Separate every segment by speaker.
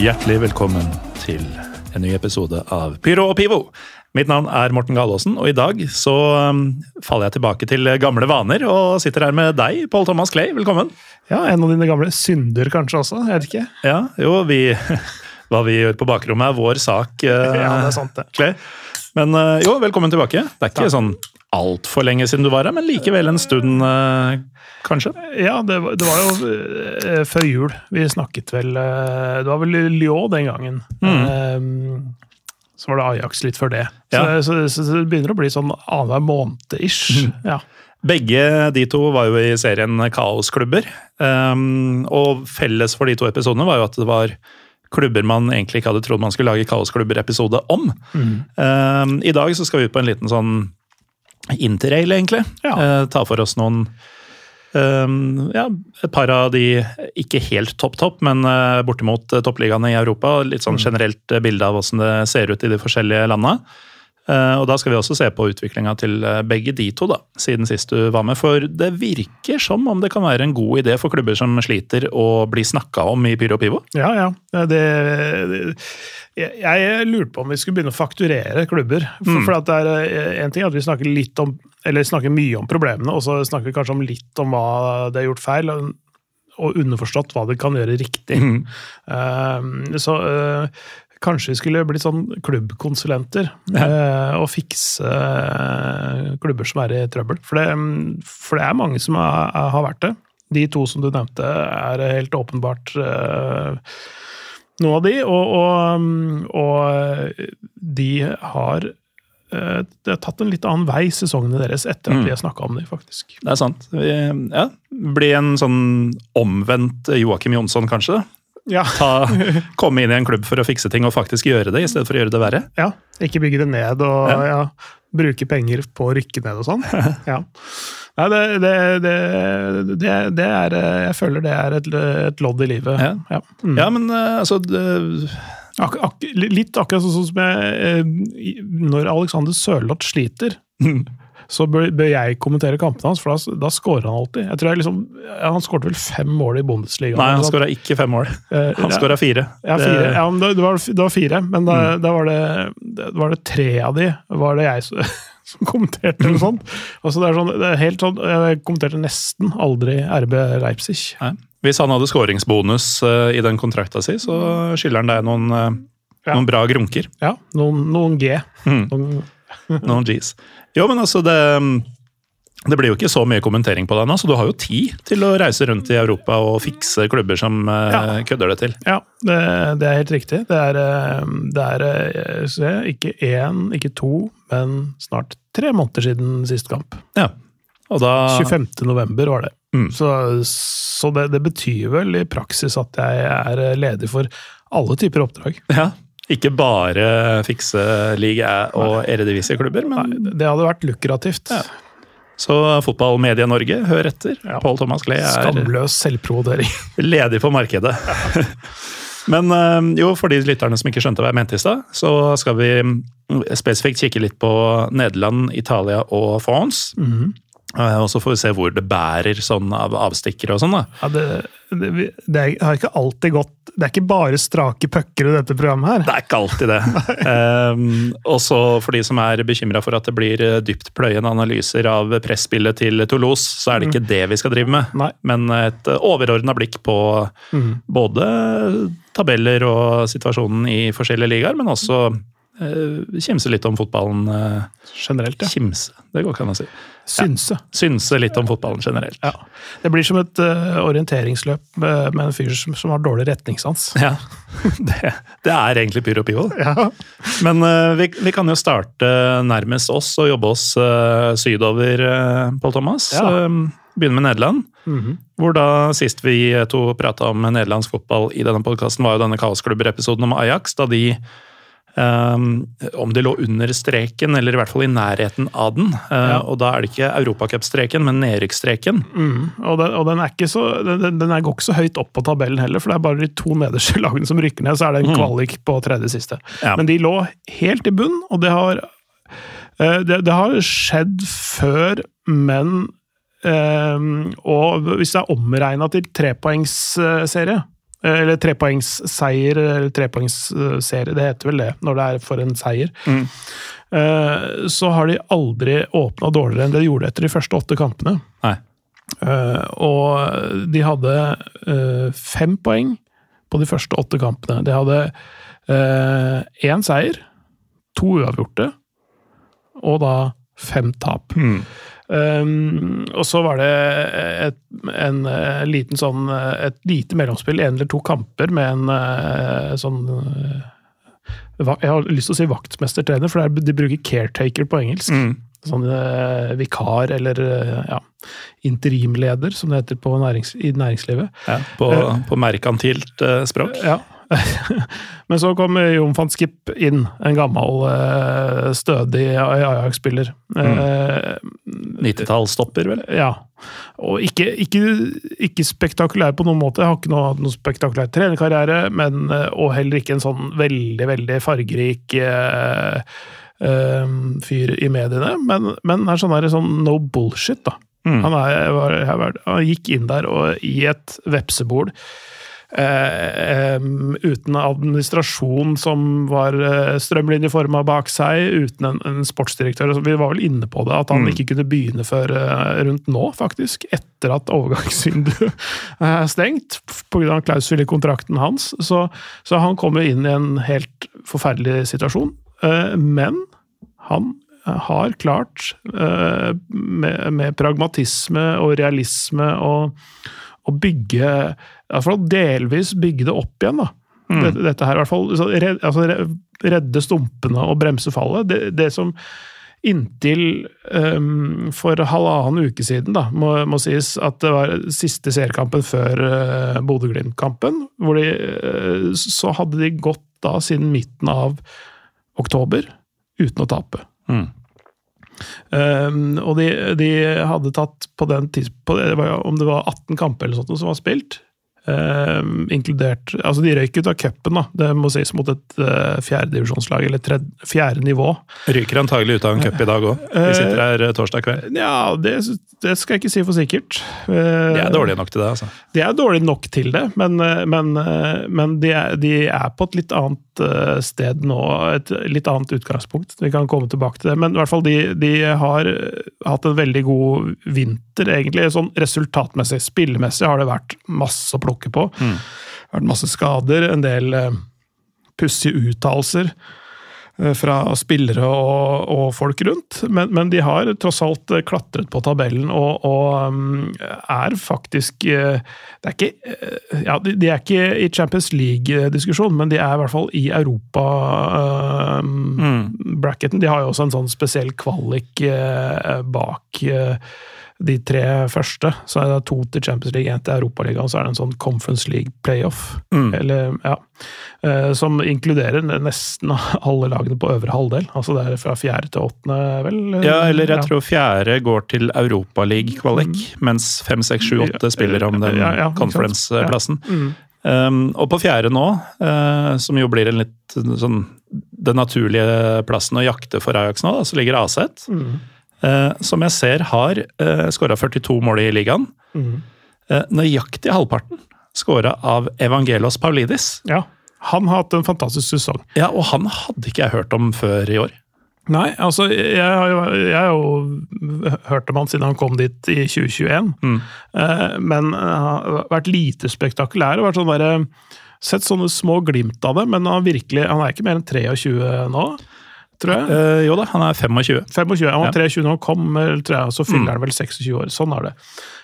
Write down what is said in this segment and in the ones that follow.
Speaker 1: Hjertelig velkommen til en ny episode av Pyro og Pivo. Mitt navn er Morten Galaasen, og i dag så um, faller jeg tilbake til gamle vaner og sitter her med deg, Paul Thomas Clay. Velkommen.
Speaker 2: Ja, en av dine gamle synder kanskje også, jeg vet ikke.
Speaker 1: Ja, jo, vi, hva vi gjør på bakrommet er vår sak,
Speaker 2: Ja, det er sant det.
Speaker 1: Clay. Men uh, jo, velkommen tilbake. Det er ikke
Speaker 2: Takk.
Speaker 1: sånn altfor lenge siden du var her, men likevel en stund, uh, kanskje?
Speaker 2: Ja, det, var- det var jo eh, før jul. Vi snakket vel eh, Det var vel Lyon den gangen. Eh, så var det Ajax litt før det. Så,
Speaker 1: Ja.
Speaker 2: så, så, det begynner å bli sånn annenhver måned-ish. Ja.
Speaker 1: Begge de to var jo i serien Kaosklubber. Um, og felles for de to episodene var jo at det var klubber man egentlig ikke hadde trodd man skulle lage Kaosklubber-episode om. Um, I dag så skal vi ut på en liten sånn interrail, egentlig.
Speaker 2: Ja.
Speaker 1: Uh, ta for oss noen um, ja, et par av de ikke helt topp-topp, men uh, bortimot toppligaene i Europa. Litt sånn generelt eh, bilde av hvordan det ser ut i de forskjellige landa. Eh, og da skal vi også se på utviklinga til eh, begge de to, da, siden sist du var med. For det virker som om det kan være en god idé for klubber som sliter å bli snakka om i Pyro Pivo.
Speaker 2: Ja, ja. Det, det, jeg, lurte på om vi skulle begynne å fakturere klubber. For, for at det er én en ting at vi snakker om, eller snakker mye om problemene, og så snakker vi kanskje om litt om hva det har gjort feil, og, underforstått hva det kan gjøre riktig. Eh, så eh, kanskje vi skulle blitt sånn klubbkonsulenter eh, og fikse eh, klubber som er i trøbbel. For det, for det er mange som har, har vært det. De to som du nevnte, er helt åpenbart eh, noen av de, og, og, og de har det har tatt en litt annen vei, sesongene deres, etter at vi har snakka om dem, faktisk.
Speaker 1: Det er sant. Vi, ja, Bli en sånn omvendt Joakim Jonsson, kanskje.
Speaker 2: Ja,
Speaker 1: Ta, komme inn i en klubb for å fikse ting og faktisk gjøre det, i stedet for å gjøre det verre.
Speaker 2: ja. Ikke bygge det ned og
Speaker 1: Ja.
Speaker 2: ja. bruke penger på å rykke ned og sånn. Ja. Nei, det, det, det, det, det er Jeg føler det er et, et lodd i livet.
Speaker 1: Ja.
Speaker 2: Ja. Mm.
Speaker 1: Ja, men eh, altså
Speaker 2: Ak ak litt akkurat sånn som jeg, eh, når Alexander Sørloth sliter, så bør, bør jeg kommentere kampene hans, for da, da scorer han alltid. Jeg tror jeg liksom, Han skåret vel fem mål i Bundesliga.
Speaker 1: Nei, han skåra ikke fem mål.
Speaker 2: Eh,
Speaker 1: Han
Speaker 2: ja.
Speaker 1: skåra fire.
Speaker 2: Ja, fire. Ja, det, det, var, det var fire, men da, da var, det, var det tre av de var det jeg som, som kommenterte, eller sånt. Altså, det er sånn, det er helt sånn, Jeg kommenterte nesten aldri RB Leipzig.
Speaker 1: Nei. Hvis han hadde skåringsbonus eh, i den kontrakta si, så skylder han deg noen, eh,
Speaker 2: Ja.
Speaker 1: noen bra grunker.
Speaker 2: Ja, noen, noen G.
Speaker 1: Mm.
Speaker 2: Noen,
Speaker 1: Noen G's. Jo, men altså, det det blir jo ikke så mye kommentering på deg nå, så du har jo tid til å reise rundt i Europa og fikse klubber som eh,
Speaker 2: Ja.
Speaker 1: kødder det til.
Speaker 2: ja, det, det er helt riktig. Det er, eh, det er eh, se, ikke én, ikke to, men snart tre måneder siden sist kamp.
Speaker 1: Ja. Og da
Speaker 2: 25. november var det.
Speaker 1: Mm.
Speaker 2: Så, så det, det betyr vel i praksis at jeg er ledig for alle typer oppdrag.
Speaker 1: Ja. Ikke bare fikse liga og eredivisie-klubber, men
Speaker 2: Nei, det hadde vært lukrativt.
Speaker 1: Ja. Så Fotballmedie Norge, hør etter.
Speaker 2: Ja.
Speaker 1: Pål Thomas Klee er
Speaker 2: Skamløs selvprovotering.
Speaker 1: ledig på markedet. Men øh, jo, for de lytterne som ikke skjønte hva jeg mente i stad, så skal vi mm, spesifikt kikke litt på Nederland, Italia og France. Eh, Og så får vi se hvor det bærer sånn av avstikkere og sånn. da.
Speaker 2: Ja, det, det, det har ikke alltid gått Det er ikke bare strake pucker i dette programmet her.
Speaker 1: Det er ikke alltid det. um, og så for de som er bekymra for at det blir eh, dyptpløyende analyser av presspillet til Toulouse, så er det ikke det vi skal drive med.
Speaker 2: Nei.
Speaker 1: Men et overordna blikk på både tabeller og situasjonen i forskjellige ligaer, men også eh, kimse litt om fotballen. eh,
Speaker 2: Generelt, ja.
Speaker 1: Kimse, det går ikke an å si.
Speaker 2: Synse.
Speaker 1: Synse litt om fotballen generelt.
Speaker 2: Ja. Det blir som et uh, orienteringsløp med, med en fyr som, som har dårlig retningssans.
Speaker 1: Ja, det, det er egentlig Pyro Pivo.
Speaker 2: Ja.
Speaker 1: Men uh, vi, vi kan jo starte nærmest oss og jobbe oss uh, sydover, Pål Thomas.
Speaker 2: Ja.
Speaker 1: Eh, begynne med Nederland. Hvor da sist vi to prata om nederlandsk fotball i denne podkasten, var jo denne Kaosklubber-episoden om Ajax. Da de eh, Om de lå under streken, eller i hvert fall i nærheten av den. Uh,
Speaker 2: Ja.
Speaker 1: Og da er det ikke europacupstreken, men nedrykksstreken.
Speaker 2: Mm. Og, den, og den, er ikke så, den, den går ikke så høyt opp på tabellen heller, for det er bare de to nederste lagene som rykker ned. Så er det en kvalik på tredje siste.
Speaker 1: Ja.
Speaker 2: Men de lå helt i bunn, og det har eh, det, det har skjedd før, men Um, Og hvis det er omregna til trepoengsserie eller trepoengsseier, eller trepoengsserie, det heter vel det når det er for en seier. Mm. Så har de aldri åpna dårligere enn det de gjorde etter de første åtte kampene.
Speaker 1: Nei.
Speaker 2: Eh, og de hadde eh, fem poeng på de første åtte kampene. De hadde én seier, to uavgjorte, og da fem tap. Um, og så var det et, en eh, liten sånn eh, et lite mellomspill, en eller to kamper med en uh, sånn uh, Jeg har lyst til å si vaktmestertrener, for det er, de bruker caretaker på engelsk. Sånn uh, vikar eller ja, interimleder, som det heter på nærings, i næringslivet.
Speaker 1: Ja, på, på merkantilt språk.
Speaker 2: Ja. Men så kom Jon van Skip inn, en gammel, eh, stødig Ajax-spiller. Mm.
Speaker 1: 90-tallsstopper, vel?
Speaker 2: ja. Og ikke, ikke, ikke spektakulær på noen måte. Jeg har ikke noe, noe spektakulær trenerkarriere, men, eh, og heller ikke en sånn veldig, veldig fargerik eh, eh, fyr i mediene. Men, men er sånn, der, sånn no bullshit, da. Han, er, var, var, han gikk inn der og i et vepsebol Eh, uten administrasjon som var eh, strømlinjeforma bak seg, uten en, en sportsdirektør. Altså, Vi var vel inne på det, at han ikke kunne begynne før eh, rundt nå, faktisk. Etter at overgangsvinduet er stengt, pga. klausul i kontrakten hans. Så, så han kommer inn i en helt forferdelig situasjon. Eh, men han har klart, eh, med, med pragmatisme og realisme, å å bygge i hvert fall delvis bygge det opp igjen. da. Dette, dette her, i hvert fall, red, altså, Redde stumpene og bremse fallet. Det, det som inntil um, for halvannen uke siden da, må, må sies at det var siste seriekampen før uh, Bodø-Glimt-kampen. hvor de, uh, Så hadde de gått da siden midten av oktober uten å tape. Um, og de, de hadde tatt på den tids, på det, det var, jo- Om det var 18 kamper eller sånt som var spilt, um, inkludert Altså, de røyk ut av cupen, da. Det må sies mot et uh, fjerdedivisjonslag, eller tredje, fjerde nivå.
Speaker 1: Ryker antagelig ut av en cup i dag òg. Vi sitter her uh, torsdag kveld.
Speaker 2: Ja, det, det skal jeg ikke si for sikkert. Uh,
Speaker 1: De er dårlige nok til det, altså.
Speaker 2: De er dårlige nok til det, men, men, men de, er, de er på et litt annet sted nå. Et litt annet utgangspunkt. Vi kan komme tilbake til det. Men i hvert fall de, de har hatt en veldig god vinter, egentlig. Sånn resultatmessig. Spillemessig har det vært masse å plukke på. Det har vært masse skader, en del uh, pussige uttalelser eh, fra spillere og, og folk rundt, men, men de har tross alt eh, klatret på tabellen og, og um, er faktisk uh, Det er ikke uh, Ja, de, de er ikke i Champions League-diskusjon, men de er i hvert fall i Europa-bracketen. de har jo også en sånn spesiell kvalik eh, bak eh, de tre første. Så er det to til Champions League, én til Europaligaen, så er det en sånn Conference League playoff. Eller, ja, eh, som inkluderer nesten alle lagene på øvre halvdel. Altså det er fra fjerde til åttende, vel?
Speaker 1: Ja, eller jeg
Speaker 2: Ja.
Speaker 1: tror fjerde går til Europaliga-kvalik, mens fem, seks, sju, åtte spiller om den
Speaker 2: Ja, ja,
Speaker 1: conference-plassen. Um, og på fjerde nå, uh, som jo blir en litt sånn den naturlige plassen å jakte for Ajax nå, da, så ligger Aset. eh, som jeg ser har uh, skåra 42 mål i ligaen. Eh, nøyaktig halvparten skåra av Evangelos Paulidis.
Speaker 2: Ja. Han har hatt en fantastisk sesong.
Speaker 1: Ja, og han hadde ikke jeg hørt om før i år.
Speaker 2: Nei, altså, jeg har jo, jeg har jo hørt om han siden han kom dit i 2021. Eh, men han har vært lite spektakulær. og vært sånn der, Sett sånne små glimt av det, men han, virkelig, han er ikke mer enn 23 nå, tror jeg.
Speaker 1: Eh, jo da, han er 25.
Speaker 2: 25, Han var
Speaker 1: Ja.
Speaker 2: 23 når han kom, tror jeg, og så fyller
Speaker 1: Mm.
Speaker 2: han vel 26 år. Sånn er det.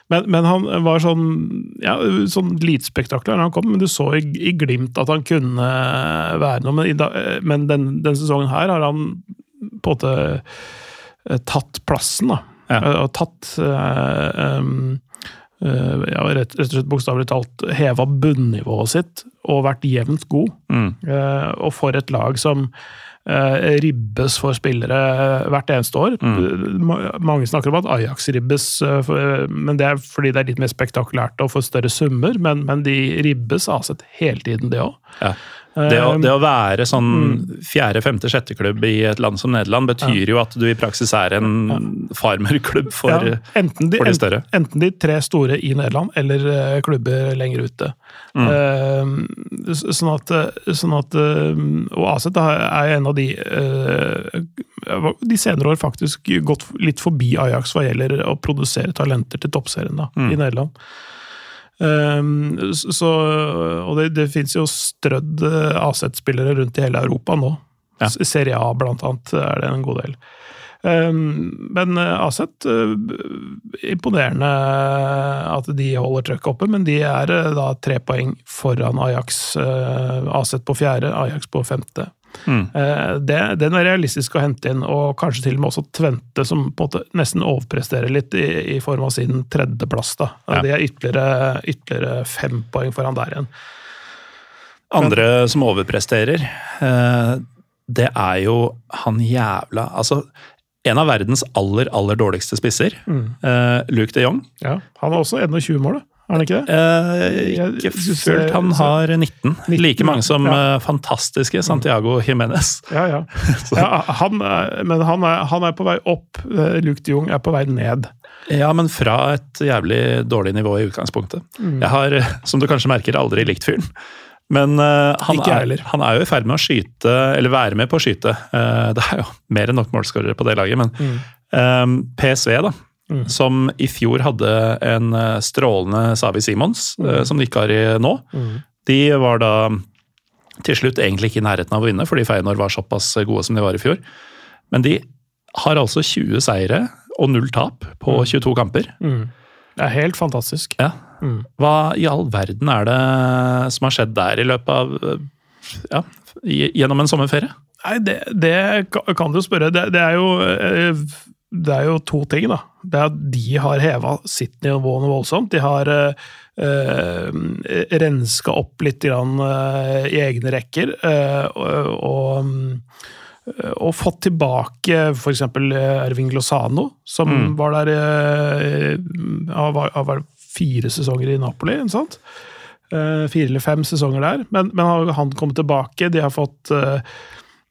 Speaker 2: Men, men han var sånn ja, sånn litspektakulær da han kom, men du så i, i glimt at han kunne være noe. Men, i da, men den, den sesongen her har han på en måte eh, tatt plassen, da.
Speaker 1: Ja.
Speaker 2: Eh, Og tatt eh, um, Uh, ja, rett, rett og slett bokstavelig talt heva bunnivået sitt og vært jevnt god.
Speaker 1: Mm.
Speaker 2: Uh, og for et lag som eh, ribbes for spillere hvert eneste år. Mm. Mange snakker om at Ajax ribbes, eh, men det er fordi det er litt mer spektakulært og får større summer. Men, men de ribbes avsett hele tiden, det òg.
Speaker 1: Ja. Det å, det å være sånn fjerde, femte, sjette klubb i et land som Nederland betyr jo at du i praksis er en farmerklubb for,
Speaker 2: ja, enten, de,
Speaker 1: for de større.
Speaker 2: enten, enten de tre store i Nederland, eller eh, klubber lenger ute.
Speaker 1: Mm.
Speaker 2: Eh, sånn at, eh, sånn at eh, Og Aset er en av de eh, De senere år faktisk gått litt forbi Ajax hva gjelder å produsere talenter til toppserien da,
Speaker 1: Mm.
Speaker 2: i Nederland. Um, så, og det, det fins jo strødd eh, Aset-spillere rundt i hele Europa nå.
Speaker 1: Ja.
Speaker 2: Serie A, blant annet, er det en god del. Um, men Aset eh, Imponerende at de holder trøkket oppe, men de er eh, da tre poeng foran Ajax. Uh, Aset på fjerde, Ajax på femte.
Speaker 1: Mm.
Speaker 2: Eh, det, den er realistisk å hente inn, og kanskje til og med også Tvente, som på en måte nesten overpresterer litt i, i form av sin tredjeplass. da.
Speaker 1: Ja.
Speaker 2: Det er ytterligere, ytterligere fem poeng foran der igjen.
Speaker 1: Andre som overpresterer, eh, det er jo han jævla Altså, en av verdens aller, aller dårligste spisser, eh, Luke de Jong.
Speaker 2: Ja, Han har også 21 mål, da. Er han ikke det?
Speaker 1: Eh, ikke fullt. Han har 19.
Speaker 2: 19,
Speaker 1: Like mange som
Speaker 2: ja.
Speaker 1: eh, fantastiske Santiago Jimenez.
Speaker 2: Ja, ja. ja han, er- men han er, han er på vei opp. eh, Luke de Jong er på vei ned.
Speaker 1: Ja, men fra et jævlig dårlig nivå i utgangspunktet.
Speaker 2: Mm.
Speaker 1: Jeg har, eh, som du kanskje merker, aldri likt fyren. Men uh, han, er, han er jo i ferd med å skyte, eller være med på å skyte. Uh, det er jo mer enn nok målskårere på det laget, men
Speaker 2: Mm.
Speaker 1: eh, PSV, da. Som i fjor hadde en eh, strålende Savi Simons,
Speaker 2: Mm.
Speaker 1: eh, som de ikke har i nå. De var da til slutt egentlig ikke i nærheten av å vinne, fordi Feyenoord var såpass gode som de var i fjor. Men de har altså 20 seire og null tap på 22 kamper.
Speaker 2: Det er helt fantastisk.
Speaker 1: Ja. Hva i all verden er det som har skjedd der i løpet av ja, gjennom en sommerferie?
Speaker 2: Nei, det, det kan du spørre. Det, det, er jo, eh, det er jo to ting, da. Det er at de har heva sitt nivå noe voldsomt. De har eh, eh, renska opp litt grann, eh, i egne rekker. eh, og, og, mm, og fått tilbake f.eks. Erving Lozano, som var der eh, Han var, han fire sesonger i Napoli, ikke sant? Eh, fire eller fem sesonger der. Men, men har han kommet tilbake. De har fått eh,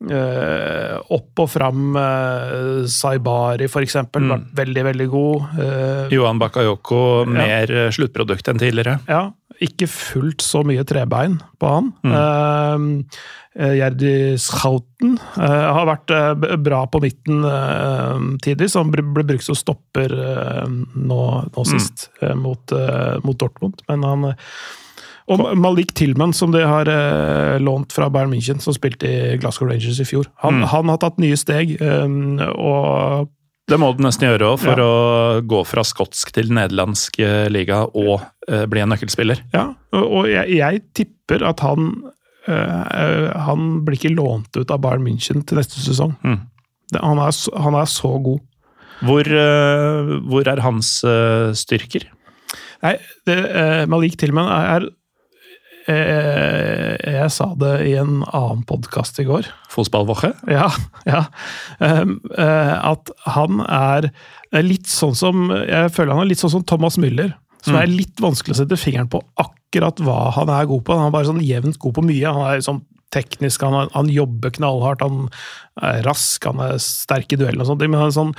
Speaker 2: eh, opp og fram uh, Saibari, for eksempel. Vært veldig, veldig god. Uh,
Speaker 1: Johan Bakayoko, mer ja. sluttprodukt enn tidligere.
Speaker 2: ja, ikke fullt så mye trebein på han. Mm. Gjerdi Schouten har vært bra på midten uh, så Han ble, brukt som stopper nå, nå sist eh, mot, mot Dortmund. Men han og Malik Tillman, som de har eh, lånt fra Bayern München, som spilte i Glasgow Rangers i fjor. Han, han har tatt nye steg, eh, og
Speaker 1: Det må du nesten gjøre òg, for å gå fra skotsk til nederlandsk eh, liga og eh, bli en nøkkelspiller.
Speaker 2: Ja, og og jeg, jeg tipper at han øh, Han blir ikke lånt ut av Bayern München til neste sesong.
Speaker 1: Mm.
Speaker 2: Det, han, er, han er så god.
Speaker 1: Hvor, eh, hvor er hans styrker?
Speaker 2: Nei, det, Malik Tillman er, øh, Jeg sa det i en annen podkast i går.
Speaker 1: Fotballwoche?
Speaker 2: Ja, ja. Um, øh, at han er litt sånn som Jeg føler han er litt sånn som Thomas Müller. Som er litt vanskelig å sette fingeren på akkurat hva han er god på. Han er bare sånn jevnt god på mye. Han er sånn teknisk, han, han jobber knallhardt, han er rask, han er sterk i duellen og sånt. Men han er sånn,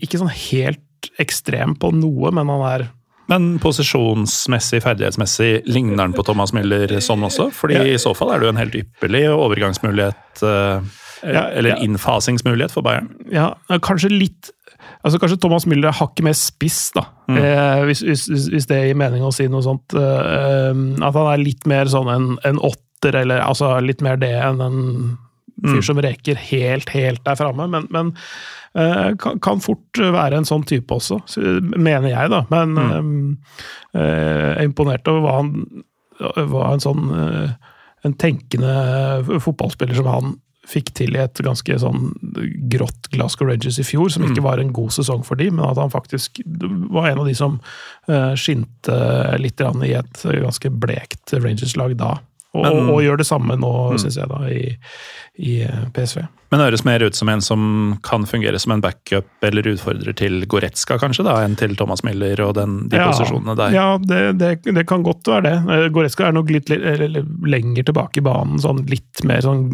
Speaker 2: ikke sånn helt ekstrem på noe, men han er
Speaker 1: Men posisjonsmessig, ferdighetsmessig, ligner han på Thomas Müller sånn også? Fordi
Speaker 2: Ja.
Speaker 1: i så fall er det jo en helt ypperlig overgangsmulighet, eh, eller
Speaker 2: ja.
Speaker 1: innfasingsmulighet for Bayern.
Speaker 2: ja, kanskje litt altså Kanskje Thomas Müller er hakket mer spiss, da.
Speaker 1: Mm.
Speaker 2: Eh, hvis, hvis, hvis det gir mening å si noe sånt. Eh, at han er litt mer sånn en, en åtter, eller altså litt mer det enn en fyr
Speaker 1: Mm.
Speaker 2: som reker helt, helt der framme. Men, men eh, kan, kan fort være en sånn type også, mener jeg, da. Men
Speaker 1: Mm.
Speaker 2: eh, jeg er imponert over hva han hva en sånn eh, en tenkende fotballspiller som han fikk til i et ganske sånn grått Glasgow Rangers i fjor, som
Speaker 1: Mm.
Speaker 2: ikke var en god sesong for de, men at han faktisk var en av de som skinte litt i et ganske blekt Rangers-lag da. Og,
Speaker 1: Men-
Speaker 2: og gjør det samme nå,
Speaker 1: Mm.
Speaker 2: synes jeg, da, i, i eh, PSV.
Speaker 1: Men høres mer ut som en som kan fungere som en backup eller utfordrer til Goretzka, kanskje, da, enn til Thomas Miller og den, de posisjonene der.
Speaker 2: Ja, det, det, det kan godt være det. Eh, Goretzka er nok litt, lenger tilbake i banen. Sånn litt mer sånn,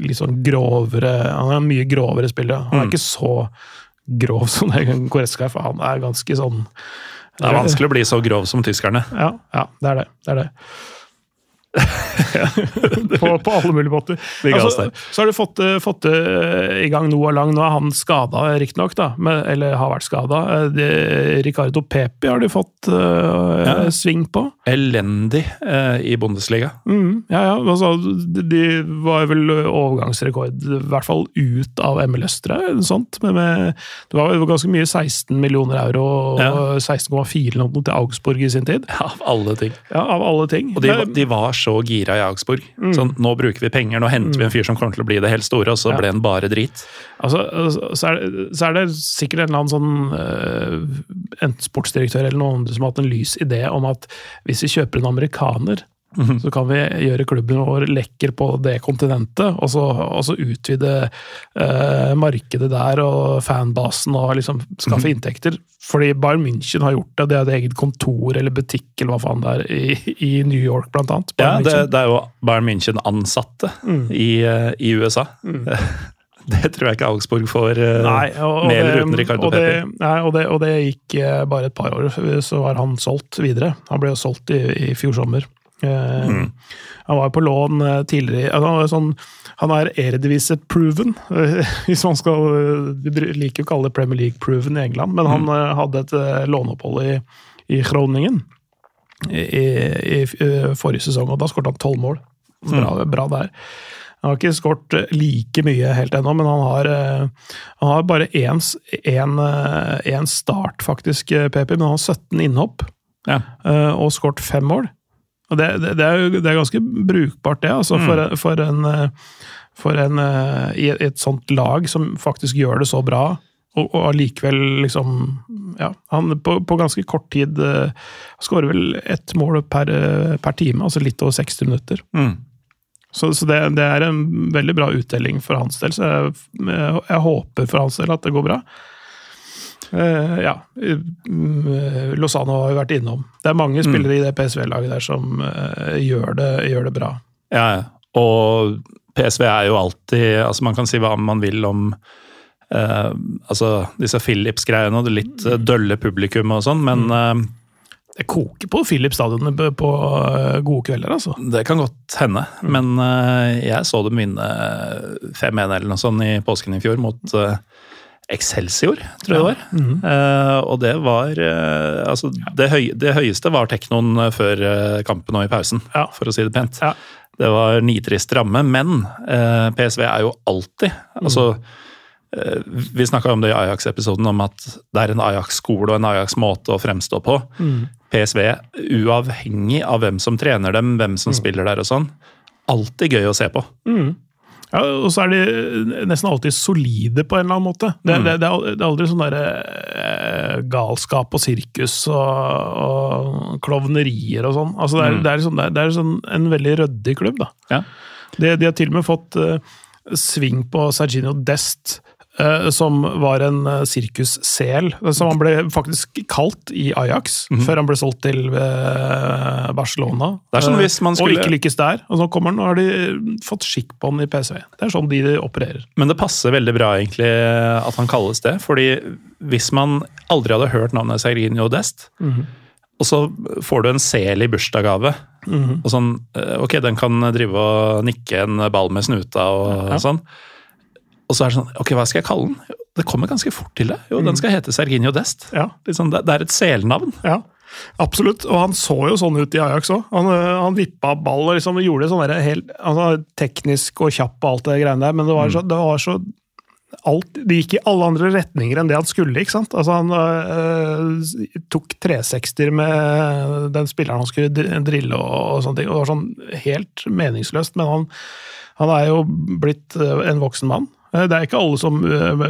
Speaker 2: litt sånn grovere Han er en mye grovere spiller. Han er
Speaker 1: Mm.
Speaker 2: ikke så grov som det Goretzka er, for han er ganske sånn
Speaker 1: Det er vanskelig å bli så grov som tyskerne.
Speaker 2: Ja, ja det er det. det, er det. på, på alle mulige måter. Altså, så har du fått, eh, fått eh, i gang Noah Lang. Nå er han skada, riktignok, eller har vært skada. Ricardo Pepi har de fått uh,
Speaker 1: Ja.
Speaker 2: sving på.
Speaker 1: Elendig uh, i Bundesliga.
Speaker 2: Mm, ja, ja. Altså, de, var vel overgangsrekord, i hvert fall ut av MLS, tror sånt. Men med, det var ganske mye, 16 millioner euro og
Speaker 1: Ja.
Speaker 2: 16,4 eller noe til Augsburg i sin tid.
Speaker 1: Ja, av alle ting.
Speaker 2: Ja, Av alle ting.
Speaker 1: Og de,
Speaker 2: Men-
Speaker 1: de var så gira i Augsburg. Sånn, nå bruker vi penger, nå henter vi en fyr som kommer til å bli det helt store, og så
Speaker 2: Ja.
Speaker 1: ble han bare drit.
Speaker 2: Altså, så, er det, så er det sikkert en eller annen sånn eh, enten sportsdirektør eller noen andre som har hatt en lys idé om at hvis vi kjøper en amerikaner, så kan vi gjøre klubben vår lekker på det kontinentet, og så, og så utvide eh, markedet der og fanbasen og liksom skaffe inntekter. Fordi Bayern München har gjort det, det er et eget kontor eller butikk eller hva faen det er, i, i New York blant annet.
Speaker 1: Ja, det, det er jo Bayern München-ansatte i, eh, i USA. Det tror jeg ikke Augsburg får eh,
Speaker 2: Nei, og,
Speaker 1: med eller uten Ricardo
Speaker 2: og det, nei, og, det, og det gikk eh, bare et par år, så var han solgt videre. Han ble jo solgt i, i fjor sommer. Eh,
Speaker 1: Mm.
Speaker 2: Han var på lån eh, tidligere han, er sånn, han er Eredivisie-proven, eh, hvis man skal Vi liker å kalle det Premier League-proven i England, men
Speaker 1: Mm.
Speaker 2: han mm. hadde et låneopphold i, i Groningen i, i, i forrige sesong, og da skåret han tolv mål. Bra,
Speaker 1: Mm.
Speaker 2: bra der. Han har ikke skåret like mye helt ennå, men han har, han har bare én start, faktisk, PP, men han har 17 innhopp
Speaker 1: Ja.
Speaker 2: og skåret fem mål. Og det, det, det, er jo det er ganske brukbart, det, altså,
Speaker 1: Mm.
Speaker 2: for, for en, eh, for en eh, i et, sånt lag som faktisk gjør det så bra, og, allikevel liksom Ja, han på, på ganske kort tid uh, skårer vel ett mål per, per time, altså litt over 60 minutter.
Speaker 1: Mm.
Speaker 2: Så, så det, det er en veldig bra uttelling for hans del, så jeg, jeg, jeg håper for hans del at det går bra. Eh, ja. Mm, Lozano har jo vært innom. Det er mange spillere i det PSV-laget der som eh, gjør, det, gjør det bra.
Speaker 1: Ja, ja. og PSV er jo alltid altså Man kan si hva man vil om eh, altså disse Philips-greiene og det litt eh, dølle publikum og sånn, men eh,
Speaker 2: Det koker på Philips stadion på- gode kvelder, altså.
Speaker 1: det kan godt hende. Men eh, jeg så dem vinne 5-1 eller noe sånt i påsken i fjor mot eh, Excelsior, tror jeg det var. Eh, og det var uh, Altså, det, høy, det høyeste var teknoen eh, før kampen og i pausen,
Speaker 2: Ja.
Speaker 1: for å si det pent.
Speaker 2: Ja.
Speaker 1: Det var nitrist ramme, men PSV er jo alltid Altså eh, Vi snakka om det i Ajax-episoden, om at det er en Ajax-skole og en Ajax-måte å fremstå på. PSV, uavhengig av hvem som trener dem, hvem som spiller der og sånn, alltid gøy å se på.
Speaker 2: Ja, og så er de nesten alltid solide på en eller annen måte. Det, det, det, det er aldri sånn der eh, galskap og sirkus og, og klovnerier og sånn. Altså det, er, det er, sånn, er, sånn en veldig ryddig klubb, da.
Speaker 1: Ja.
Speaker 2: De, de har til og med fått eh, sving på Serginio Dest, eh, som var en uh, sirkussel. Som han ble faktisk kalt i Ajax, før han ble solgt til eh, Barcelona.
Speaker 1: Sånn
Speaker 2: Eh,
Speaker 1: skulle-
Speaker 2: Og ikke lykkes der. Og så kommer han, og har de fått skikk på han i PSV. Det er sånn de opererer.
Speaker 1: Men det passer veldig bra egentlig at han kalles det, fordi hvis man aldri hadde hørt navnet Serginio Dest, og så får du en sel i bursdagsgave, og sånn, eh, ok, den kan drive og nikke en ball med snuta og
Speaker 2: Ja.
Speaker 1: sånn, og så er det sånn, ok, hva skal jeg kalle den? det kommer ganske fort til det. Jo, den skal hete Serginio Dest.
Speaker 2: Ja.
Speaker 1: Sånn, det, det er et selnavn.
Speaker 2: Ja, absolutt. Og han så jo sånn ut i Ajax òg. Han, øh, han vippa ball og liksom gjorde sånn helt altså, teknisk og kjapp og alt det greiene der, men det var så, det var så alt, Det gikk i alle andre retninger enn det han skulle. ikke sant? Altså Han øh, tok 360-er med den spilleren han skulle drille og, og sånne ting. og Det var sånn helt meningsløst, men han, han er jo blitt øh, en voksen mann. Eh, Det er ikke alle som øh,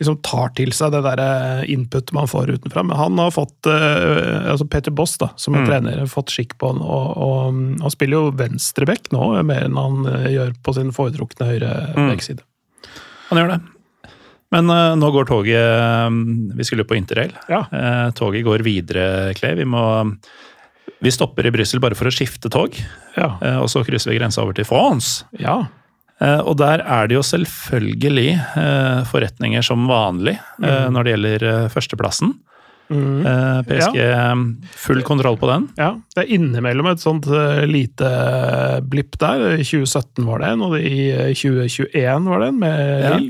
Speaker 2: liksom tar til seg det der øh, input man får utenfra, men han har fått altså Peter Boss, da, som er trener, fått skikk på han. Og, og mm, han spiller jo venstreback nå, mer enn han gjør på sin foretrukne høyre backside.
Speaker 1: Han gjør det. Men uh, nå går toget eh, Vi skulle på interrail.
Speaker 2: Ja.
Speaker 1: Uh, toget går videre, Clay. Vi må Vi stopper i Brussel bare for å skifte tog,
Speaker 2: Ja.
Speaker 1: eh, og så krysser vi grensa over til France.
Speaker 2: ja.
Speaker 1: Eh, Og der er det jo selvfølgelig eh, forretninger som vanlig mm. når det gjelder eh, førsteplassen. Mm. PSG full kontroll på den.
Speaker 2: Ja, det er innimellom et sånt eh, lite blipp der. I 2017 var det en, og i eh, 2021 var det en, med
Speaker 1: Ja.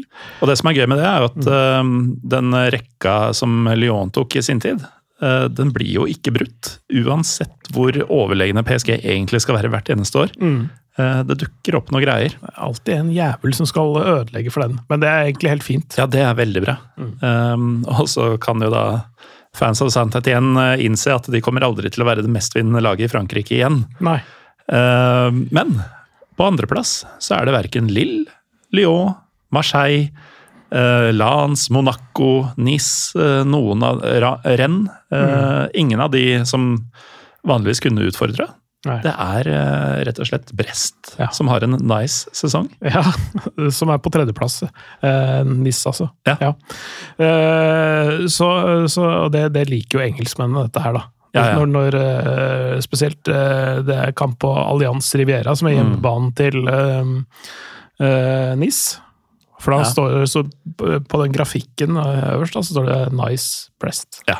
Speaker 1: Og det som er gøy med det, er jo at mm. den rekka som Lyon tok i sin tid, eh, den blir jo ikke brutt. Uansett hvor overlegne PSG egentlig skal være hvert eneste år. Eh, det dukker opp noen greier.
Speaker 2: Er alltid en jævel som skal ødelegge for den, men det er egentlig helt fint.
Speaker 1: Ja, det er veldig bra. Um, og så kan jo da fans av Saint-Étienne eh, innse at de kommer aldri til å være det mestvinnende laget i Frankrike igjen.
Speaker 2: Nei.
Speaker 1: Uh, men på andreplass så er det verken Lille, Lyon, Marseille, uh, Lens, Monaco, Nice, uh, noen av Rennes. Uh, Ingen av de som vanligvis kunne utfordre.
Speaker 2: Nei.
Speaker 1: Det er uh, rett og slett Brest
Speaker 2: Ja.
Speaker 1: som har en nice sesong.
Speaker 2: Ja, som er på tredjeplass. Eh, NIS, altså.
Speaker 1: Ja.
Speaker 2: Eh, så så og det, det liker jo engelskmennene, dette her, da.
Speaker 1: Ja, ja.
Speaker 2: Når, når eh, Spesielt eh, det er kamp på Allianz Riviera, som er
Speaker 1: Mm.
Speaker 2: hjemmebanen til eh, eh, NIS. For da
Speaker 1: Ja.
Speaker 2: står så på den grafikken eh, øverst da, så står det 'Nice Breast'.
Speaker 1: Ja.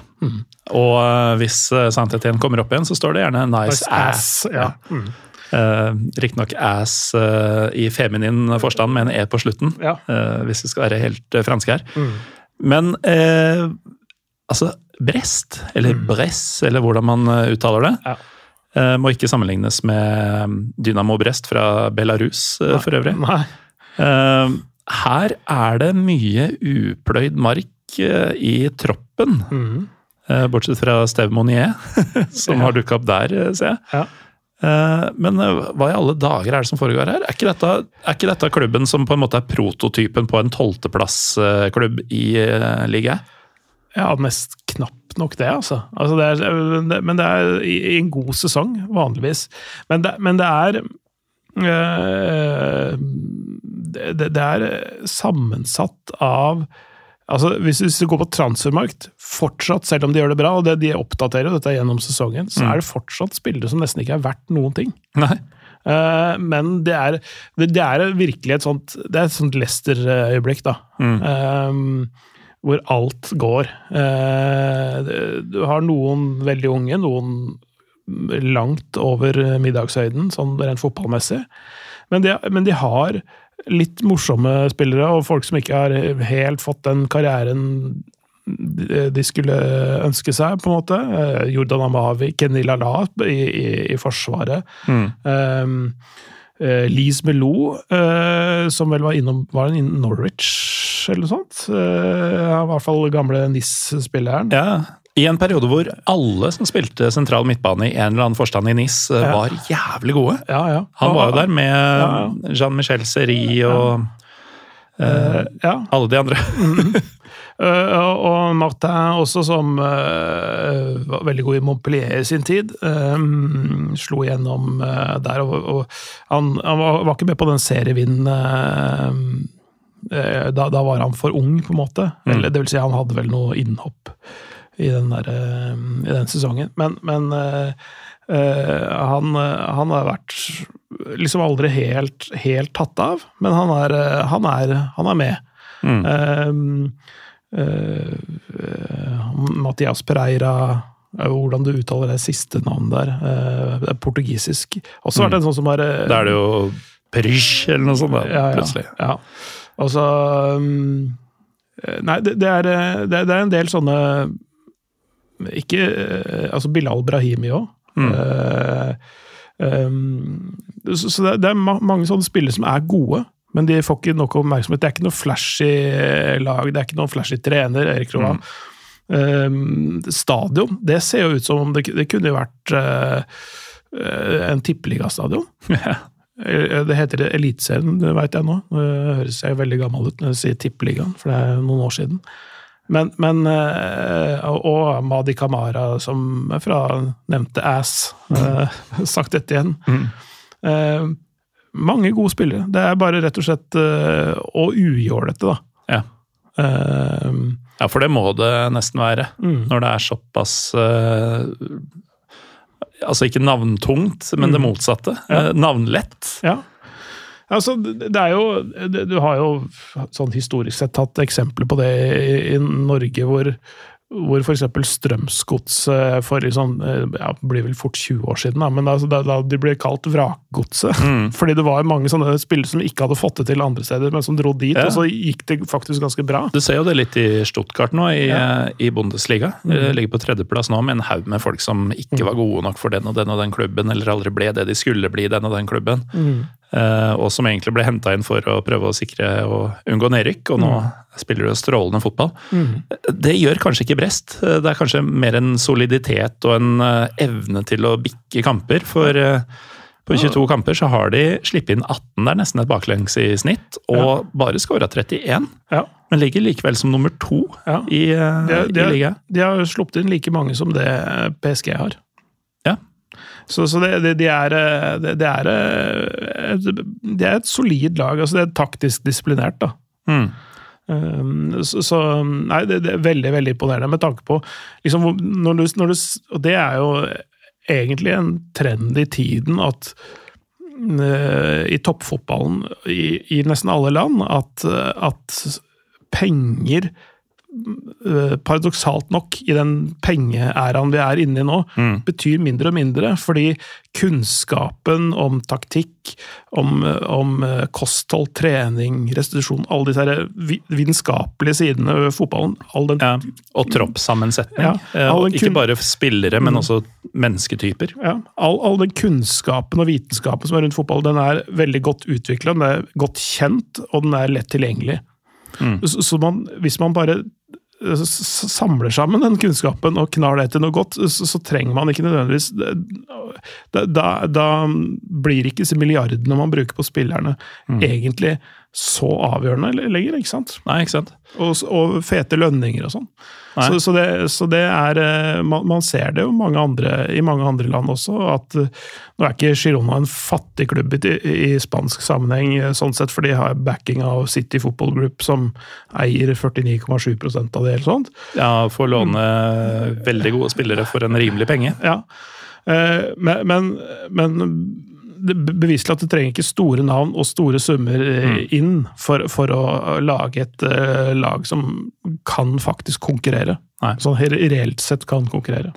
Speaker 1: Og uh, hvis uh, Saint-Étienne kommer opp igjen, så står det gjerne 'nice, ass'.
Speaker 2: Ja. Mm.
Speaker 1: Uh, Riktignok ass uh, i feminin forstand med en e på slutten,
Speaker 2: Ja.
Speaker 1: uh, hvis vi skal være helt franske her.
Speaker 2: Mm.
Speaker 1: Men uh, altså Brest, eller Bress, eller hvordan man uttaler det,
Speaker 2: Mm. Ja.
Speaker 1: må ikke sammenlignes med um, Dynamo Brest fra Belarus for øvrig.
Speaker 2: Nei.
Speaker 1: Her er det mye upløyd mark uh, i troppen.
Speaker 2: Mm.
Speaker 1: Eh, Bortsett fra Steve Monier, som
Speaker 2: Ja.
Speaker 1: har dukka opp der, eh, ser jeg.
Speaker 2: Ja.
Speaker 1: Eh, Men eh, hva i alle dager er det som foregår her? Er ikke dette, er ikke dette klubben som på en måte er prototypen på en tolvteplassklubb i eh, ligaen?
Speaker 2: Ja, mest knapt nok det, altså. altså det er, men det er i, en god sesong, vanligvis. Men det, men det er det, det er sammensatt av Altså, hvis, hvis du går på transfermarkt, fortsatt, selv om de gjør det bra, og det, de oppdaterer dette gjennom sesongen, så er det fortsatt spillere som nesten ikke er verdt noen ting.
Speaker 1: Nei.
Speaker 2: Eh, men det er, det, det er virkelig et sånt Det er et sånt Leicester-øyeblikk, da. Eh, hvor alt går. Eh, du har noen veldig unge, noen langt over middagshøyden, sånn rent fotballmessig. Men de, men de har litt morsomme spillere, og folk som ikke har helt fått den karrieren de skulle ønske seg, på en måte. Eh, Jordan Amavi, Kenny Lala i, i, i Forsvaret. Um, Uh, Lise Melo, uh, som vel var innom Var innom Norwich, eller noe sånt? Uh, I hvert fall gamle NIS-spilleren.
Speaker 1: Ja. I en periode hvor alle som spilte sentral midtbane i en eller annen forstand i NIS, eh,
Speaker 2: Ja.
Speaker 1: var jævlig gode.
Speaker 2: Ja, ja.
Speaker 1: Han var jo der med Jean-Michel Seri og
Speaker 2: uh, ja.
Speaker 1: alle de andre.
Speaker 2: Eh, og og Martin også, som uh, var veldig god i Montpellier i sin tid. Um, slo igjennom der, og, og han, han var, var ikke med på den serievinnen da, da var han for ung, på en måte. Eller, det vil si, han hadde vel noe innhopp i den, der, eh, i den sesongen. Men, men eh, han, han har vært liksom aldri helt, helt tatt av, men han er, han er, han er med.
Speaker 1: Mm.
Speaker 2: Uh, uh, Mathias Pereira hvordan du uttaler det siste navnet der. Det er portugisisk. Også vært en sånn som har
Speaker 1: Da er det jo Perish eller noe sånt, da,
Speaker 2: ja, ja,
Speaker 1: plutselig.
Speaker 2: Ja. Og så um, Eh, Nei, det, det, det, er- det er en del sånne Ikke eh, Altså Bilal Brahimi òg. så så det, er ma mange sånne spillere som er gode, men de får ikke nok oppmerksomhet. Det er ikke noe flashy lag, det er ikke noen flashy trener. Erik Roa. Um, stadion, det ser jo ut som om det, det kunne vært uh, en tippeligastadion. Det heter Eliteserien, det veit jeg nå. Det høres jeg veldig gammel ut når jeg sier Tippeligaen, for det er noen år siden. Men, men eh, Og Madi Kamara, som fra nevnte Ass. eh, sagt dette igjen. Mm. mange gode spillere. Det er bare rett og slett Og ujålete, da.
Speaker 1: Ja.
Speaker 2: Eh,
Speaker 1: ja, for det må det nesten være.
Speaker 2: Mm.
Speaker 1: Når det er såpass eh, Altså ikke navntungt, men det motsatte. Eh, navnlett.
Speaker 2: Ja. Altså, det er jo det- Du har jo sånn historisk sett tatt eksempler på det i, i Norge, hvor, hvor f.eks. Strømsgodset for liksom, eh, ja, blir vel fort 20 år siden, da, men da, da, da de ble kalt Vrakgodset. Fordi det var mange sånne spillere som ikke hadde fått det til andre steder, men som dro dit,
Speaker 1: Ja.
Speaker 2: og så gikk det faktisk ganske bra.
Speaker 1: Du ser jo det litt i Stuttgart nå, i,
Speaker 2: Ja. Mm.
Speaker 1: i Bundesliga. De ligger på tredjeplass nå med en haug med folk som ikke var gode nok for den og den og den klubben, eller aldri ble det de skulle bli i den og den klubben.
Speaker 2: Mm.
Speaker 1: Eh, og som egentlig ble henta inn for å prøve å sikre og unngå nedrykk, og nå
Speaker 2: Mm.
Speaker 1: spiller du strålende fotball. Det gjør kanskje ikke Brest. Eh, Det er kanskje mer en soliditet og en eh, evne til å bikke kamper. For på 22 kamper så har de sluppet inn 18, det er nesten et baklengs i snitt, og bare skåra 31.
Speaker 2: Ja.
Speaker 1: Men ligger likevel som nummer to
Speaker 2: Ja.
Speaker 1: i,
Speaker 2: De, de,
Speaker 1: i ligaen.
Speaker 2: de har sluppet inn like mange som det PSG har. Så, så det, det, de er, eh, det, det, er, eh, et- det er et solid lag. altså Det er taktisk disiplinert, da.
Speaker 1: Mm.
Speaker 2: Um, Så, så nei, det, det er veldig veldig imponerende med tanke på liksom, når du, når du, Og det er jo egentlig en trend i tiden at eh, i toppfotballen i, i nesten alle land at, at penger Paradoksalt nok, i den pengeæraen vi er inne i nå, betyr mindre og mindre. Fordi kunnskapen om taktikk, om, om eh, kosthold, trening, restitusjon, alle disse vitenskapelige sidene ved fotballen all den,
Speaker 1: Ja, og troppssammensetning.
Speaker 2: Ja,
Speaker 1: Eh, ikke bare spillere, men også mennesketyper.
Speaker 2: ja, all, all den kunnskapen og vitenskapen som er rundt fotball, den er veldig godt utvikla, den er godt kjent, og den er lett tilgjengelig. Så, så man, hvis man bare eh, samler sammen den kunnskapen og knar det til noe godt, så, så trenger man ikke nødvendigvis Da, da, da blir ikke disse milliardene man bruker på spillerne, egentlig så avgjørende lenger, ikke sant?
Speaker 1: Nei, ikke sant?
Speaker 2: Og, og fete lønninger og sånn. Så, så, det, så det er eh, man, man ser det jo mange andre, i mange andre land også, at eh, nå er ikke Girona en fattig klubb i, i spansk sammenheng, eh, sånn sett, for de har backing av City Football Group, som eier 49,7% av det, eller sånt.
Speaker 1: Ja, får låne veldig gode spillere for en rimelig penge.
Speaker 2: Ja. Men, men, men beviselig at du trenger ikke store navn og store summer mm. inn for, for å lage et uh, lag som kan faktisk konkurrere.
Speaker 1: Nei.
Speaker 2: Sånn reelt sett kan konkurrere.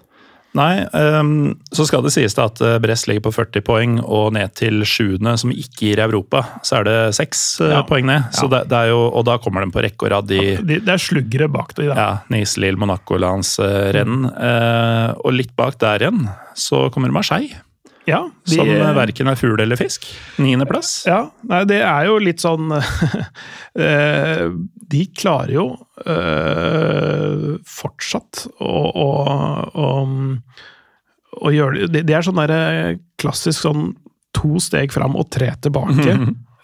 Speaker 1: Nei, um, så skal det sies da at eh, Brest ligger på 40 poeng, og ned til sjuende, som ikke gir Europa, så er det seks eh,
Speaker 2: Ja.
Speaker 1: poeng ned. Så
Speaker 2: Ja.
Speaker 1: det, det er jo, og da kommer de på rekke og rad i
Speaker 2: De, det er sluggere bak det. der.
Speaker 1: ja, Nice, Lille, Monaco, Lans, Mm. Eh, og litt bak der igjen så kommer Marseille,
Speaker 2: Ja, de,
Speaker 1: som uh, verken er fugl eller fisk. Niendeplass.
Speaker 2: Ja, nei, det er jo litt sånn eh, De klarer jo eh, fortsatt å, å, å, å gjøre det Det er sånn derre klassisk sånn to steg fram og tre tilbake.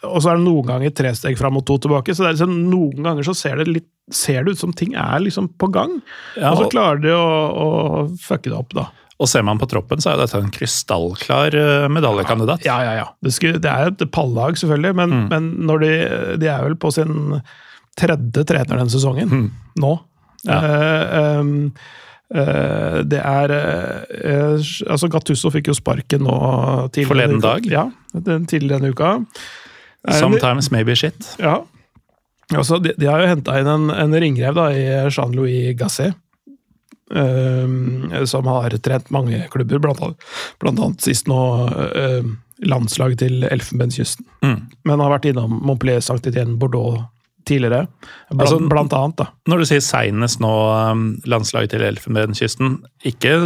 Speaker 2: Og så er det noen ganger tre steg fram og to tilbake. Så er liksom, noen ganger så ser det, litt, ser det ut som ting er liksom på gang.
Speaker 1: Ja,
Speaker 2: og så klarer de å, å fucke det opp, da.
Speaker 1: Og ser man på troppen, så er dette en krystallklar eh, medaljekandidat.
Speaker 2: Ja, ja, ja. Det, skulle, det er et pallag, selvfølgelig, men, men når de, de er vel på sin tredje trener denne sesongen. Nå.
Speaker 1: Ja.
Speaker 2: Uh, um, uh, det er uh, Altså, Gattusso fikk jo sparken nå tidligere
Speaker 1: Forleden dag?
Speaker 2: Ja, den tidligere denne uka.
Speaker 1: Sometimes maybe shit.
Speaker 2: ja. Altså, de, de har jo henta inn en, en ringrev da, i Jean-Louis Gasset. Ehm, som har trent mange klubber, blant annet, blant annet sist nå uh, landslaget til Elfenbenskysten.
Speaker 1: Mm.
Speaker 2: Men har vært innom Montpellier, Saint-Étienne, Bordeaux tidligere. Blant,
Speaker 1: Altså,
Speaker 2: blant annet, da.
Speaker 1: Når du sier seinest nå, um, landslaget til Elfenbenskysten Ikke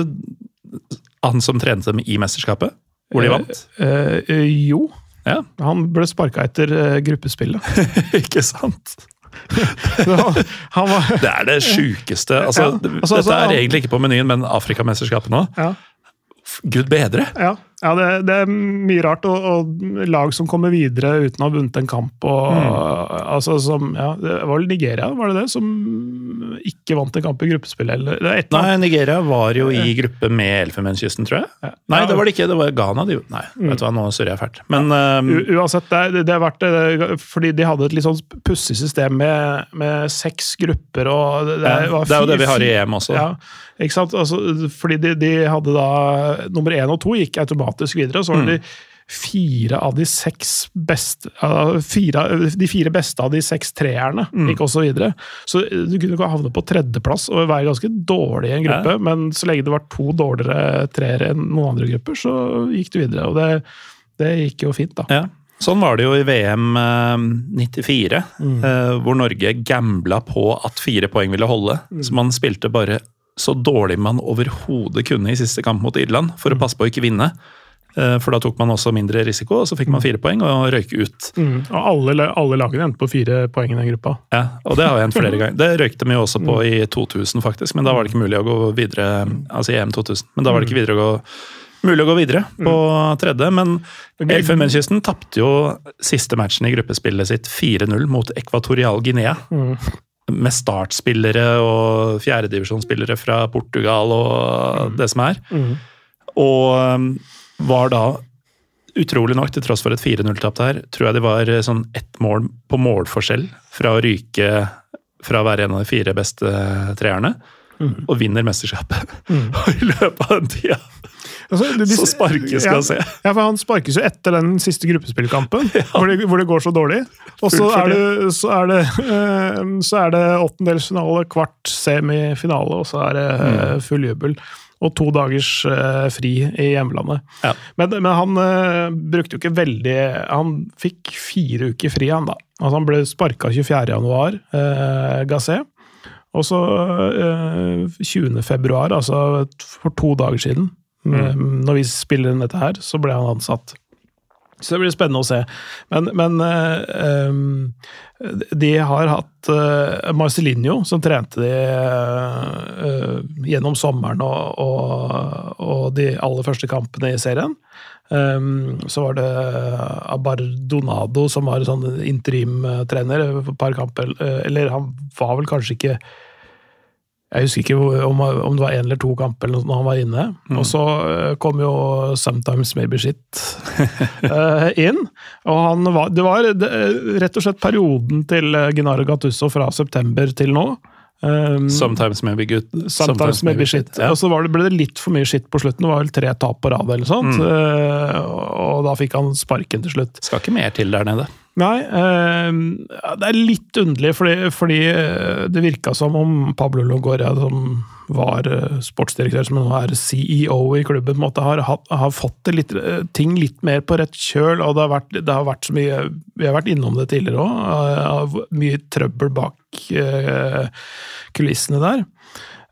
Speaker 1: han som trente dem i mesterskapet, hvor de vant?
Speaker 2: Uh, eh, jo,
Speaker 1: Ja,
Speaker 2: han ble sparka etter eh, gruppespillet.
Speaker 1: ikke sant?
Speaker 2: Han var
Speaker 1: Det er det sjukeste. Altså,
Speaker 2: Ja, altså, altså,
Speaker 1: dette er
Speaker 2: han-
Speaker 1: egentlig ikke på menyen, men Afrikamesterskapet nå.
Speaker 2: ja.
Speaker 1: Gud bedre!
Speaker 2: Ja, ja det, det er mye rart. Og, og lag som kommer videre uten å ha vunnet en kamp. Og, altså, som, ja, det var vel Nigeria var det det, som ikke vant en kamp i gruppespillet? Eller, det er
Speaker 1: Nei. Nigeria var jo i gruppe med Elfenbenskysten, tror jeg. Nei, det var det ikke. Det var Ghana. De, nei, vet du hva, nå surrer jeg fælt. Men um,
Speaker 2: uansett, det, det er verdt det. Fordi de hadde et litt sånn pussig system med, med seks grupper. og Det,
Speaker 1: det,
Speaker 2: var
Speaker 1: det er jo det vi har i EM også.
Speaker 2: Ja, ikke sant? Altså, fordi de, de hadde da Nummer én og to gikk automatisk videre, og så var det
Speaker 1: Mm.
Speaker 2: de fire av de seks beste ja, fire, De fire beste av de seks treerne
Speaker 1: Mm.
Speaker 2: gikk også videre. Så du kunne ikke havne på tredjeplass og være ganske dårlig i en gruppe, men så lenge det var to dårligere treere enn noen andre grupper, så gikk du videre. Og det, det gikk jo fint, da.
Speaker 1: Ja. Sånn var det jo i VM eh, 94, mm. hvor Norge gambla på at fire poeng ville holde. Så man spilte bare så dårlig man overhodet kunne i siste kamp mot Irland, for å passe på å ikke vinne. Eh, For da tok man også mindre risiko, og så fikk man fire poeng og røyk ut.
Speaker 2: Mm. Og alle, alle lagene endte på fire poeng i den gruppa.
Speaker 1: Ja, og det har jo hendt flere ganger. Det røykte de jo også på i 2000, faktisk, men da var det ikke mulig å gå videre. Altså i EM 2000, men da var det ikke videre å gå, mulig å gå videre på tredje. Men Elfenbenskysten tapte jo siste matchen i gruppespillet sitt 4-0 mot Ekvatorial Guinea. Med startspillere og fjerdedivisjonsspillere fra Portugal og det som er. Og um, var da utrolig nok, til tross for et 4-0-tap der, tror jeg de var eh, sånn ett mål på målforskjell fra å ryke fra å være en av de fire beste treerne, og vinner mesterskapet. Og i løpet av den tida
Speaker 2: Altså, de- de-
Speaker 1: så sparkes
Speaker 2: ja,
Speaker 1: se.
Speaker 2: Ja, for han sparkes jo etter den siste gruppespillkampen, hvor, det, hvor det går så dårlig. Og så er det, så er det, eh, så er det åttendelsfinale, kvart, semifinale, og så er det
Speaker 1: Mm.
Speaker 2: eh, full jubel. Og to dagers uh, fri i hjemlandet.
Speaker 1: Ja.
Speaker 2: Men, men han uh, brukte jo ikke veldig Han fikk fire uker fri, han da. Altså, han ble sparka 24. januar, gasset, Og så uh, 20. februar, altså for to dager siden, eh, når vi spiller inn dette her, så ble han ansatt. Så det blir spennende å se. Men, men eh, de har hatt uh, Marcelinho, som trente de eh, gjennom sommeren og, og, og de aller første kampene i serien. Um, så var det Abardonado som var sånn interimtrener et par kamper. Eller han var vel kanskje ikke jeg husker ikke om, om det var én eller to kamper når han var inne. Og så eh, kom jo 'Sometimes Maybe Shit' eh, inn. Og han var, det var rett og slett perioden til eh, Genaro Gattuso fra september til nå. Um,
Speaker 1: Sometimes maybe good.
Speaker 2: Sometimes maybe shit.
Speaker 1: Ja.
Speaker 2: Og så var det, ble det litt for mye shit på slutten. Det var vel tre tap på rad eller sånt. Eh, og da fikk han sparken til slutt.
Speaker 1: Skal ikke mer til der nede.
Speaker 2: Nei, eh, det er litt underlig, fordi, fordi eh, det virka som om Pablo Longoria, som var eh, sportsdirektør, som nå er CEO i klubben, måte, har, har fått litt, eh, ting litt mer på rett kjøl. og det har, vært, det har vært så mye Vi har vært innom det tidligere òg. Mye trøbbel bak eh, kulissene der.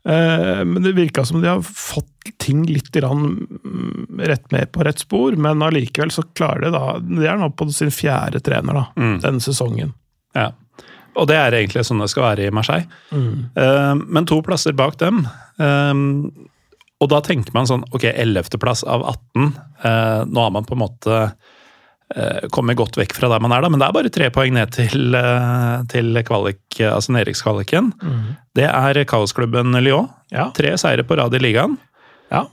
Speaker 2: Eh, Men det virka som de har fått ting litt mm, rett mer på rett spor, men allikevel så klarer de da De er nå på sin fjerde trener da, denne sesongen.
Speaker 1: Ja. Og det er egentlig sånn det skal være i Marseille. Mm. men to plasser bak dem. eh, og da tenker man sånn Ok, 11.-plass av 18. eh, nå har man på en måte eh, kommet godt vekk fra der man er, da, men det er bare tre poeng ned til, eh, til kvalik, altså nedrykkskvaliken. Det er kaosklubben Lyon.
Speaker 2: Ja.
Speaker 1: Tre seire på rad i ligaen.
Speaker 2: Ja.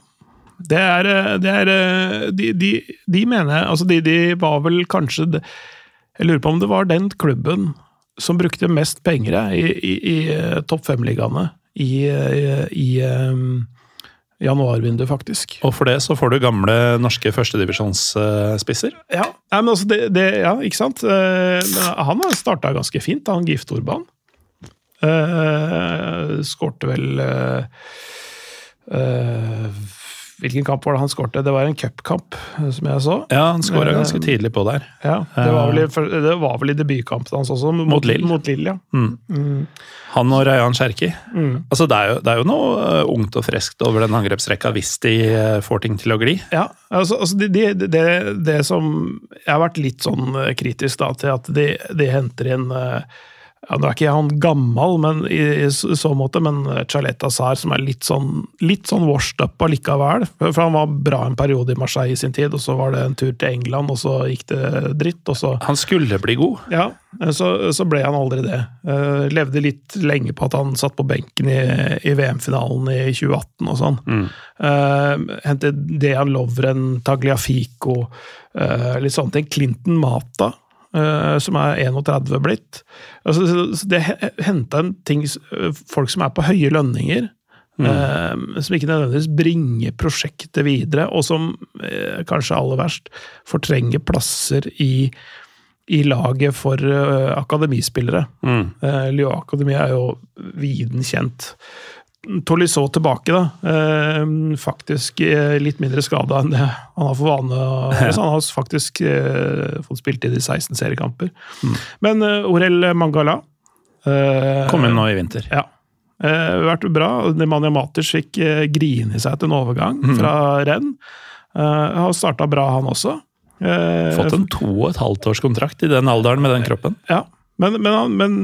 Speaker 2: Det er, eh, det er de, de, de mener Altså, de, de var vel kanskje Jeg lurer på om det var den klubben som brukte mest penger i, i, i topp fem-ligaene i, i, i eh, januarvinduet, faktisk.
Speaker 1: Og for det så får du gamle norske førstedivisjonsspisser.
Speaker 2: Ja, Nei, men altså det, det, ja ikke sant? Eh, han har starta ganske fint, han Gift Orban. Uh, Skårte vel uh, eh, Hvilken kamp var det han skårte? Det var en cupkamp, eh, som jeg så.
Speaker 1: Ja, han skåra ganske
Speaker 2: Eh,
Speaker 1: tidlig på der.
Speaker 2: Ja, det var vel i, det var vel i debutkampen hans også, mot,
Speaker 1: Mot Lille.
Speaker 2: Mot Lill ja.
Speaker 1: Han og Rayan Cherki.
Speaker 2: Mm.
Speaker 1: Altså, det, er jo, det er jo noe eh, ungt og friskt over den angrepsrekka hvis de eh, får ting til å gli.
Speaker 2: Ja, altså, altså det, det, det, det som Jeg har vært litt sånn eh, kritisk da, til at de, de henter inn eh, ja, Nå er ikke han gammel men i, i så måte, men Chalet Azar, som er litt sånn, litt sånn washed up allikevel. For han var bra en periode i Marseille i sin tid, og så var det en tur til England, og så gikk det dritt. og så
Speaker 1: Han skulle bli god.
Speaker 2: Ja, så, så ble han aldri det. Uh, levde litt lenge på at han satt på benken i, i VM-finalen i 2018 og sånn. Uh, hentet Dejan Lovren, Tagliafico, uh, litt sånne ting. Clinton Mata, eh, som er 31 blitt. Altså, så, så det henta en ting eh, Folk som er på høye lønninger. eh, som ikke nødvendigvis bringer prosjektet videre, og som eh, kanskje aller verst fortrenger plasser i i laget for eh, akademispillere.
Speaker 1: Mm.
Speaker 2: Lyon Akademi er jo viden kjent. Tolisso tilbake, da. Eh, faktisk eh, litt mindre skada enn det han har for vane. Så han har faktisk eh, fått spilt i de 16 seriekamper. Men uh, Orel Mangala
Speaker 1: Kom inn nå i vinter.
Speaker 2: Ja. Vært bra. Nemanja Matic fikk grine seg til en overgang fra renn. Har starta bra, han også.
Speaker 1: Fått en to og et halvt års kontrakt i den alderen med den kroppen.
Speaker 2: Ja, men, men, men,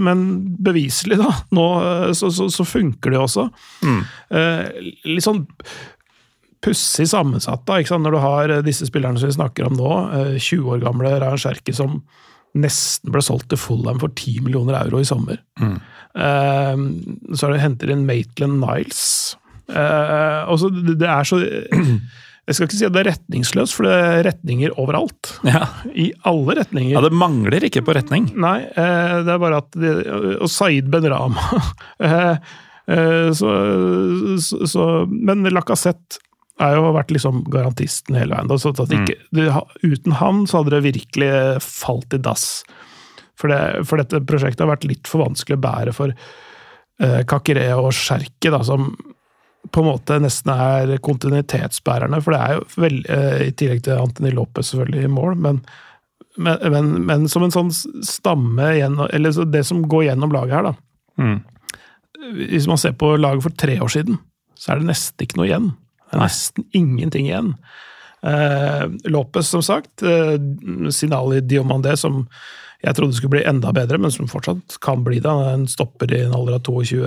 Speaker 2: men beviselig, da. Nå eh, så, så, så funker det også. Eh, litt sånn pussig sammensatt, da, ikke sant? når du har eh, disse spillerne som vi snakker om nå. eh, 20 år gamle Rayan Cherky som nesten ble solgt til Fulham for 10 millioner euro i sommer. Eh, så har du henter inn Maitland Niles. Eh, og så det, det er så Jeg skal ikke si at det er retningsløst, for det er retninger overalt.
Speaker 1: Ja.
Speaker 2: I alle retninger.
Speaker 1: ja, det mangler ikke på retning.
Speaker 2: Nei, eh, det er bare at de, Og Saeed Benrama eh, eh, så, så, så, Men Lacassette har jo vært liksom garantisten hele veien. Så at ikke, det, uten han så hadde det virkelig falt i dass. For, det, for dette prosjektet har vært litt for vanskelig å bære for eh, Kakere og Sjerke, da, som på en måte nesten er kontinuitetsbærerne. For det er jo vel, eh, i tillegg til Antony Lopez selvfølgelig i mål, men men, men, men som en sånn stamme gjennom, Eller det som går gjennom laget her, da.
Speaker 1: Mm.
Speaker 2: Hvis man ser på laget for tre år siden, så er det nesten ikke noe igjen. Det er nesten ingenting igjen. Eh, Lopez, som sagt. Eh, Sinali Diomandé, som jeg trodde skulle bli enda bedre, men som fortsatt kan bli det. Han er en stopper i en alder av 22.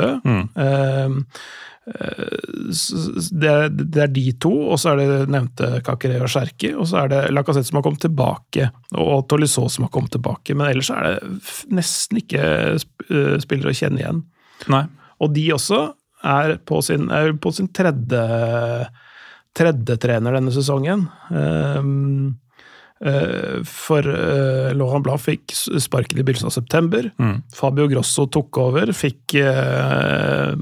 Speaker 2: Eh, s- det, det er de to, og så er det nevnte Kakere og Sjerki, og så er det Lacassette som har kommet tilbake, og Tolisso som har kommet tilbake. Men ellers er det nesten ikke eh, spillere å kjenne igjen.
Speaker 1: Nei.
Speaker 2: Og de også er på sin, er på sin tredje, tredje trener denne sesongen. Eh, for uh, Laurent Blad fikk sparken i begynnelsen av september. Fabio Grosso tok over, fikk eh,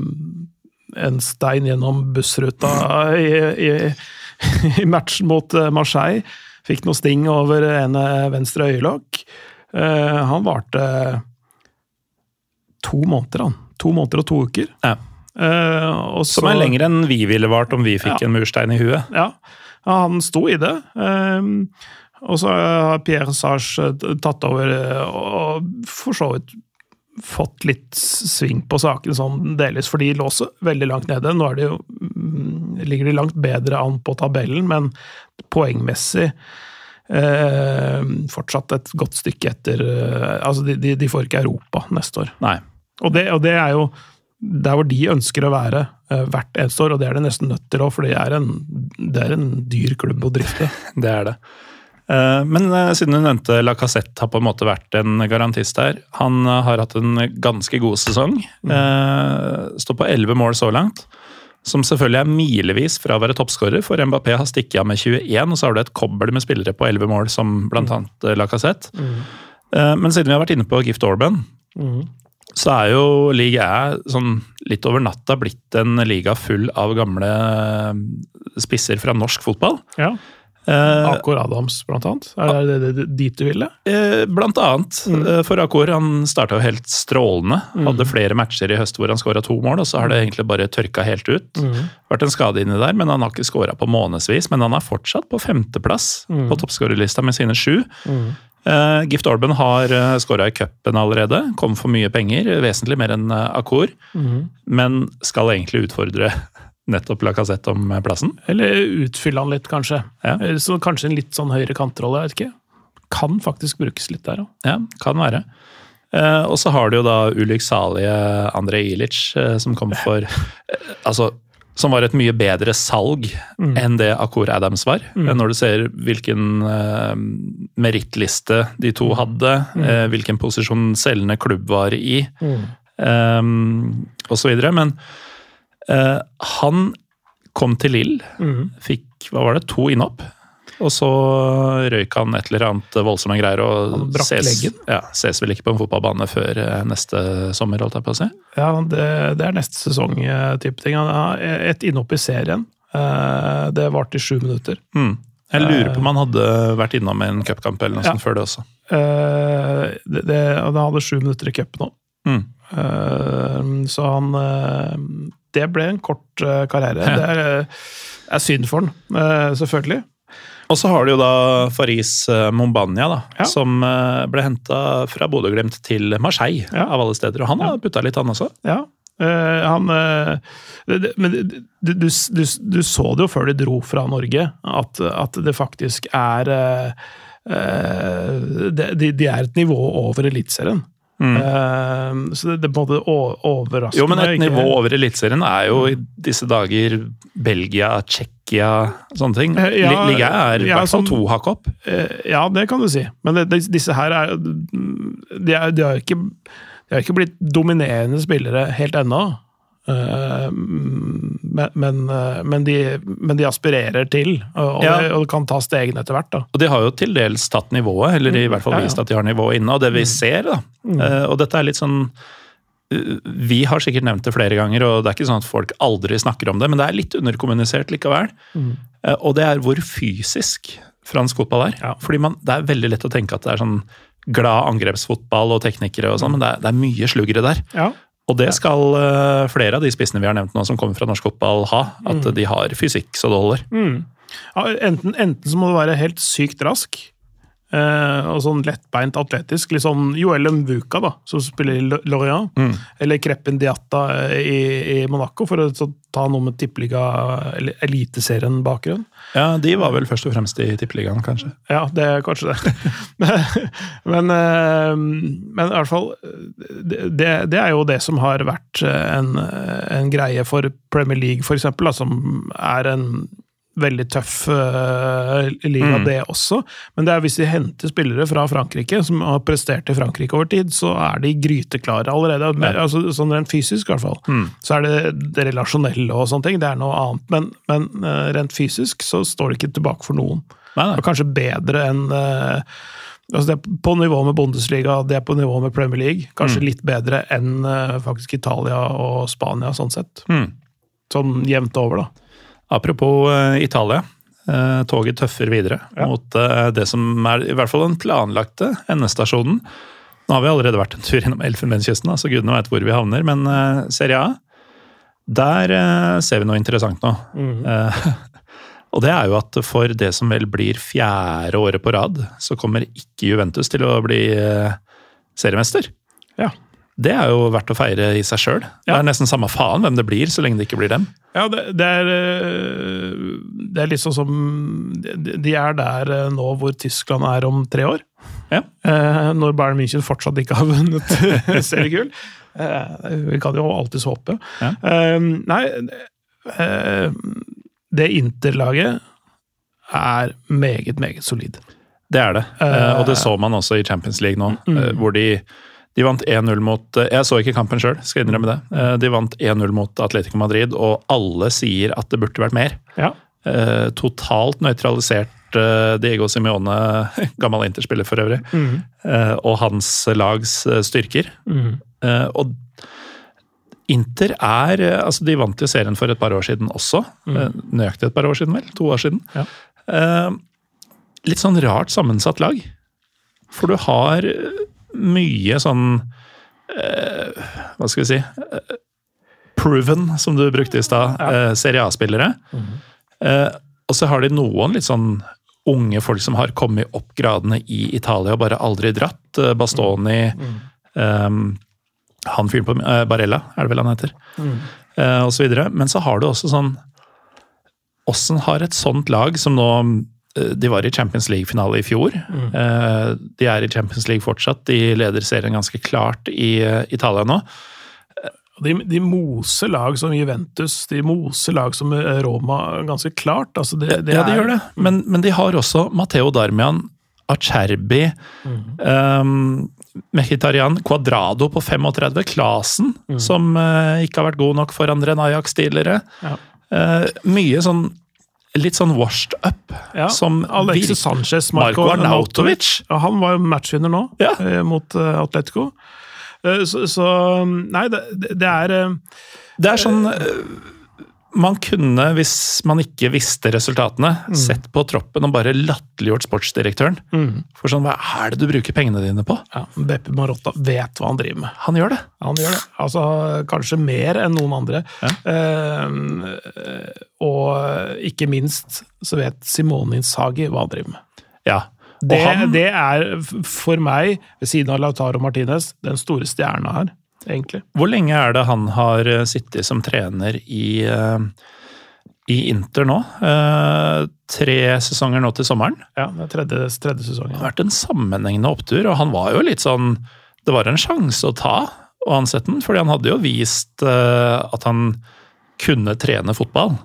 Speaker 2: en stein gjennom bussruta i, i, i matchen mot eh, Marseille. Fikk noe sting over ene venstre øyelokk. Eh, han varte to måneder, han. To måneder og to uker.
Speaker 1: Ja.
Speaker 2: Uh, og
Speaker 1: Som er lenger enn vi ville vart om vi fikk
Speaker 2: Ja.
Speaker 1: en murstein i huet.
Speaker 2: Ja, ja, han sto i det. Ehm, og så har Pierre Sage eh, tatt over eh, og for så vidt fått litt sving på saken, sånn delvis, for de lå veldig langt nede. Nå er de jo, mm, ligger de langt bedre an på tabellen, men poengmessig eh, fortsatt et godt stykke etter eh, Altså, de, de, de får ikke Europa neste år.
Speaker 1: Nei.
Speaker 2: Og det, og det er jo der hvor de ønsker å være eh, hvert eneste år, og det er det nesten nødt til òg, for det er, en, det er en dyr klubb å drifte.
Speaker 1: Det er det. Eh, Men eh, siden du nevnte Lacassette har på en måte vært en garantist her. Han eh, har hatt en ganske god sesong. Eh, Står på 11 mål så langt. Som selvfølgelig er milevis fra å være toppskårer, for Mbappé har stikket av med 21, og så har du et kobbel med spillere på 11 mål, som bl.a. La Lacassette. Eh, Men siden vi har vært inne på Gift Orban, så er jo liga sånn litt over natta blitt en liga full av gamle spisser fra norsk fotball.
Speaker 2: Ja.
Speaker 1: Eh,
Speaker 2: Akor Adams, blant annet. Er det det, dit du ville?
Speaker 1: Eh, Blant annet. Mm. For Akor han starta jo helt strålende. Hadde flere matcher i høst hvor han skåra to mål, og så har det egentlig bare tørka helt ut. Vært en skade inni der, men han har ikke skåra på månedsvis. Men han er fortsatt på femteplass på toppskårerlista med sine sju. Uh, Gift Orban har uh, skåra i cupen allerede. Kom for mye penger, vesentlig mer enn uh, Akor. Men skal egentlig utfordre nettopp Lacassette om eh, plassen.
Speaker 2: Eller utfylle han litt, kanskje.
Speaker 1: Ja.
Speaker 2: Eh, Så kanskje en litt sånn høyere kantrolle, jeg vet ikke. Kan faktisk brukes litt der òg.
Speaker 1: Ja, kan være. Eh, og så har du jo da ulykksalige Andrej Ilic, eh, som kom for eh, Altså, som var et mye bedre salg enn det Akor Adams var. Mm. Når du ser hvilken eh, merittliste de to hadde, eh, hvilken posisjon selgende klubb var i, eh, og så videre. Men eh, han kom til Lill, fikk hva var det, to innhopp. Og så røyk han et eller annet voldsomme greier og ses, ja, ses vel ikke på en fotballbane før eh, neste sommer, holdt jeg på å si.
Speaker 2: Ja, det, det er neste sesong eh, ting. Han har et innhopp i serien. Det varte i sju minutter.
Speaker 1: Mm. Jeg lurer på om han hadde vært innom en cupkamp eller noe
Speaker 2: Ja.
Speaker 1: sånt før det også.
Speaker 2: Det, det, han hadde sju minutter i cupen nå.
Speaker 1: Mm.
Speaker 2: Så han Det ble en kort uh, karriere. Det er, eh, er synd for han, eh, selvfølgelig.
Speaker 1: Og så har du jo da Faris Mombania, da,
Speaker 2: Ja.
Speaker 1: som ble henta fra Bodø-Glimt til Marseille,
Speaker 2: Ja.
Speaker 1: av alle steder. Og han har putta litt, han også.
Speaker 2: Ja. Uh, han uh, det, Men du, du, du, du så det jo før de dro fra Norge, at, at det faktisk er uh, de de er et nivå over Eliteserien. Eh, så det, det på en måte o-
Speaker 1: Mm. Jo, men et nivå over Eliteserien er jo i disse dager Belgia, Tsjekkia, sånne ting.
Speaker 2: Eh, ja,
Speaker 1: Liga er i
Speaker 2: ja,
Speaker 1: hvert fall to hakk opp.
Speaker 2: Eh, Ja, det kan du si. Men det, det, disse her er De, har ikke, de ikke blitt dominerende spillere helt ennå. Eh, Men, men, eh, men, de, men de aspirerer til, og,
Speaker 1: Ja.
Speaker 2: det, og kan ta stegene etter hvert. da.
Speaker 1: Og de har jo til dels tatt nivået, eller i hvert fall
Speaker 2: vist Ja, ja.
Speaker 1: at de har nivået inne. Og det vi ser, da mm. Og dette er litt sånn eh, Vi har sikkert nevnt det flere ganger, og det er ikke sånn at folk aldri snakker om det, men det er litt underkommunisert likevel.
Speaker 2: Mm.
Speaker 1: Eh, Og det er hvor fysisk fransk fotball er.
Speaker 2: Ja.
Speaker 1: Fordi man, det er veldig lett å tenke at det er sånn glad angrepsfotball og teknikere og sånn, men det er, det er mye sluggere der.
Speaker 2: Ja.
Speaker 1: Og det skal uh, flere av de spissene vi har nevnt nå som kommer fra norsk fotball ha. At
Speaker 2: Mm.
Speaker 1: de har fysikk så det holder.
Speaker 2: Ja, enten, enten så må du være helt sykt rask, eh, og sånn lettbeint atletisk. Litt sånn Joel Mvuka, da, som spiller i Lorient. Lorient. Eller Kreppen Diatta i, i Monaco, for å så ta noe med tippeliga, eller Eliteserien-bakgrunn.
Speaker 1: Ja, de var vel først og fremst i Tippeligaen, kanskje.
Speaker 2: Ja, det er kanskje det. men, eh, men i hvert fall det, det- det er jo det som har vært en, en greie for Premier League, for eksempel, da, som er en veldig tøff uh, liga, det også. Men det er hvis de henter spillere fra Frankrike, som har prestert i Frankrike over tid, så er de gryteklare allerede. Ja. altså, sånn rent fysisk, i hvert fall. Så er det det relasjonelle og sånne ting. Det er noe annet. Men, men uh, rent fysisk så står det ikke tilbake for noen.
Speaker 1: Nei, nei.
Speaker 2: Og kanskje bedre enn uh, altså Det er på nivå med Bundesliga, det er på nivå med Premier League. Kanskje litt bedre enn faktisk Italia og Spania, sånn sett.
Speaker 1: Mm.
Speaker 2: Sånn jevnt over, da.
Speaker 1: Apropos eh, Italia. eh, toget tøffer videre
Speaker 2: Ja.
Speaker 1: mot eh, det som er i hvert fall den planlagte endestasjonen. Nå har vi allerede vært en tur gjennom Elfenbenskysten, så gudene veit hvor vi havner. Men Serie A, der ser vi noe interessant nå. Eh, og det er jo at for det som vel blir fjerde året på rad, så kommer ikke Juventus til å bli seriemester.
Speaker 2: Ja.
Speaker 1: Det er jo verdt å feire i seg sjøl. Det er nesten samme faen hvem det blir, så lenge det ikke blir dem.
Speaker 2: Ja, det, det, er, eh, det er sånn som De er der eh, nå hvor Tyskland er om tre år.
Speaker 1: Ja.
Speaker 2: Eh, når Bayern München fortsatt ikke har vunnet seriegull. Eh, vi kan jo alltids håpe.
Speaker 1: Ja.
Speaker 2: Eh, nei, det Inter-laget er meget, meget solid.
Speaker 1: Det er det, og det så man også i Champions League nå, mm. hvor de, de vant 1-0 mot eh, Jeg så ikke kampen sjøl, skal innrømme det. Eh, De vant 1-0 mot Atletico Madrid, og alle sier at det burde vært mer.
Speaker 2: Ja.
Speaker 1: Eh, Totalt nøytralisert Diego Simione, gammel Inter-spiller for øvrig, mm. og hans lags styrker. Mm. Og Inter er Altså, de vant jo serien for et par år siden også. Mm. Nøyaktig et par år siden, vel? To år siden.
Speaker 2: Ja.
Speaker 1: Litt sånn rart sammensatt lag. For du har mye sånn eh, Hva skal vi si eh, Proven, som du brukte i stad. Eh, Serie A-spillere. Eh, og så har de noen litt sånn unge folk som har kommet opp gradene i Italia og bare aldri dratt. Eh, Bastoni eh, Han fyren på eh, Barella, er det vel han heter. Eh, og så videre. Men så har du også sånn Åssen har et sånt lag som nå De var i Champions League-finale i fjor. Mm. De er i Champions League fortsatt. De leder serien ganske klart i eh, Italia nå.
Speaker 2: De, de moser lag som Juventus, de moser lag som eh, Roma ganske klart. Altså det, det
Speaker 1: ja, de
Speaker 2: er-
Speaker 1: gjør det. Men, men de har også Matteo Darmian, Acerbi, um, Mehitarian Cuadrado på 35, Klasen, som uh, ikke har vært god nok for andre enn Ajax tidligere.
Speaker 2: Ja.
Speaker 1: Uh, mye sånn litt sånn washed up.
Speaker 2: Ja,
Speaker 1: som
Speaker 2: Alexis Sanchez,
Speaker 1: Marko Arnautovic.
Speaker 2: Ja, han var jo matchvinner nå,
Speaker 1: Ja.
Speaker 2: eh, mot uh, Atletico. Uh, Så, så Nei, det, det er uh,
Speaker 1: Det er sånn Man kunne, hvis man ikke visste resultatene, sett på troppen og bare latterliggjort sportsdirektøren. For sånn, hva er det du bruker pengene dine på?
Speaker 2: ja, Beppe Marotta vet hva han driver med.
Speaker 1: Han gjør det.
Speaker 2: Han gjør det. Altså, kanskje mer enn noen andre. Eh, og ikke minst så vet Simone Inzaghi hva han driver med.
Speaker 1: Ja.
Speaker 2: Det,
Speaker 1: han,
Speaker 2: det er for meg, ved siden av Lautaro Martinez, den store stjerna her, egentlig.
Speaker 1: Hvor lenge er det han har eh, sittet som trener i, eh, i Inter nå? Eh, tre sesonger nå til sommeren.
Speaker 2: Ja, det er tredje, tredje sesongen.
Speaker 1: Det har vært en sammenhengende opptur, og han var jo litt sånn Det var en sjanse å ta å ansette den, fordi han hadde jo vist at han kunne trene fotball.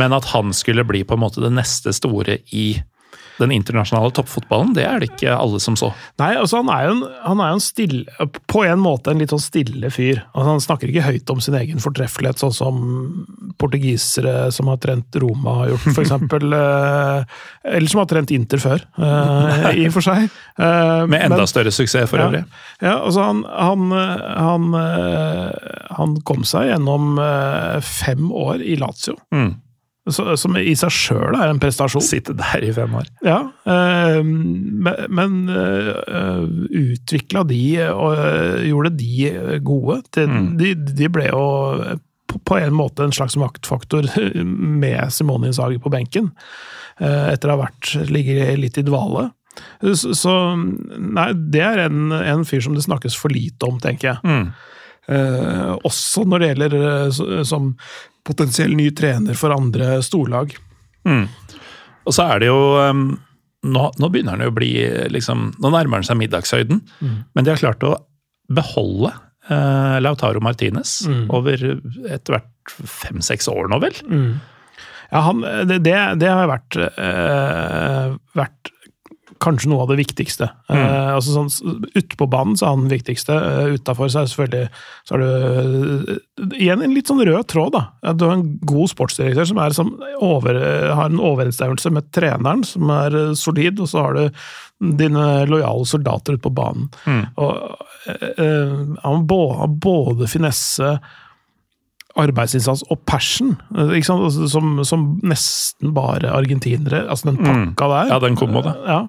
Speaker 1: Men at han skulle bli på en måte det neste store i den internasjonale toppfotballen, det er det ikke alle som så.
Speaker 2: Nei, altså han er jo en, han er jo en stille, på en måte en litt sånn stille fyr. Altså, han snakker ikke høyt om sin egen fortreffelighet, sånn som portugisere som har trent Roma har gjort, eksempel. eh, eller som har trent Inter før, eh, i og for seg. Eh,
Speaker 1: Med enda
Speaker 2: men-
Speaker 1: større suksess for
Speaker 2: ja,
Speaker 1: øvrig.
Speaker 2: Ja, altså han, han, han, han kom seg gjennom fem år i Lazio.
Speaker 1: Mm.
Speaker 2: Som i seg sjøl er en prestasjon.
Speaker 1: Sitte der i fem år.
Speaker 2: Ja, eh, men, uh, utvikla de og eh, gjorde de gode. De, de, de ble jo på, en måte en slags maktfaktor med Simone Inzaghi på benken, eh, etter å ha vært, ligget litt i dvale. Så, så nei, det er en, en fyr som det snakkes for lite om, tenker jeg.
Speaker 1: Mm.
Speaker 2: Eh, også når det gjelder eh, som potensiell ny trener for andre storlag.
Speaker 1: Og så er det jo um, nå, nå begynner han jo å bli liksom, Nå nærmer han seg middagshøyden, men de har klart å beholde eh, Lautaro Martinez over etter hvert fem-seks år nå, vel?
Speaker 2: Ja, han, det, det, det har vært, eh, vært kanskje noe av det viktigste. Eh, altså sånn, Ute på banen så er han den viktigste. Uh, Utafor så er selvfølgelig så er det eh, igjen en litt sånn rød tråd. da. Du har en god sportsdirektør som, er, som over, har en overensstemmelse med treneren, som er solid, og så har du dine lojale soldater ute på banen. Og, eh, eh, han har både finesse arbeidsinnsats og passion, eh? Altså, som, som nesten bare argentinere. Altså den pakka der.
Speaker 1: Ja, den kombo, det.
Speaker 2: Ja,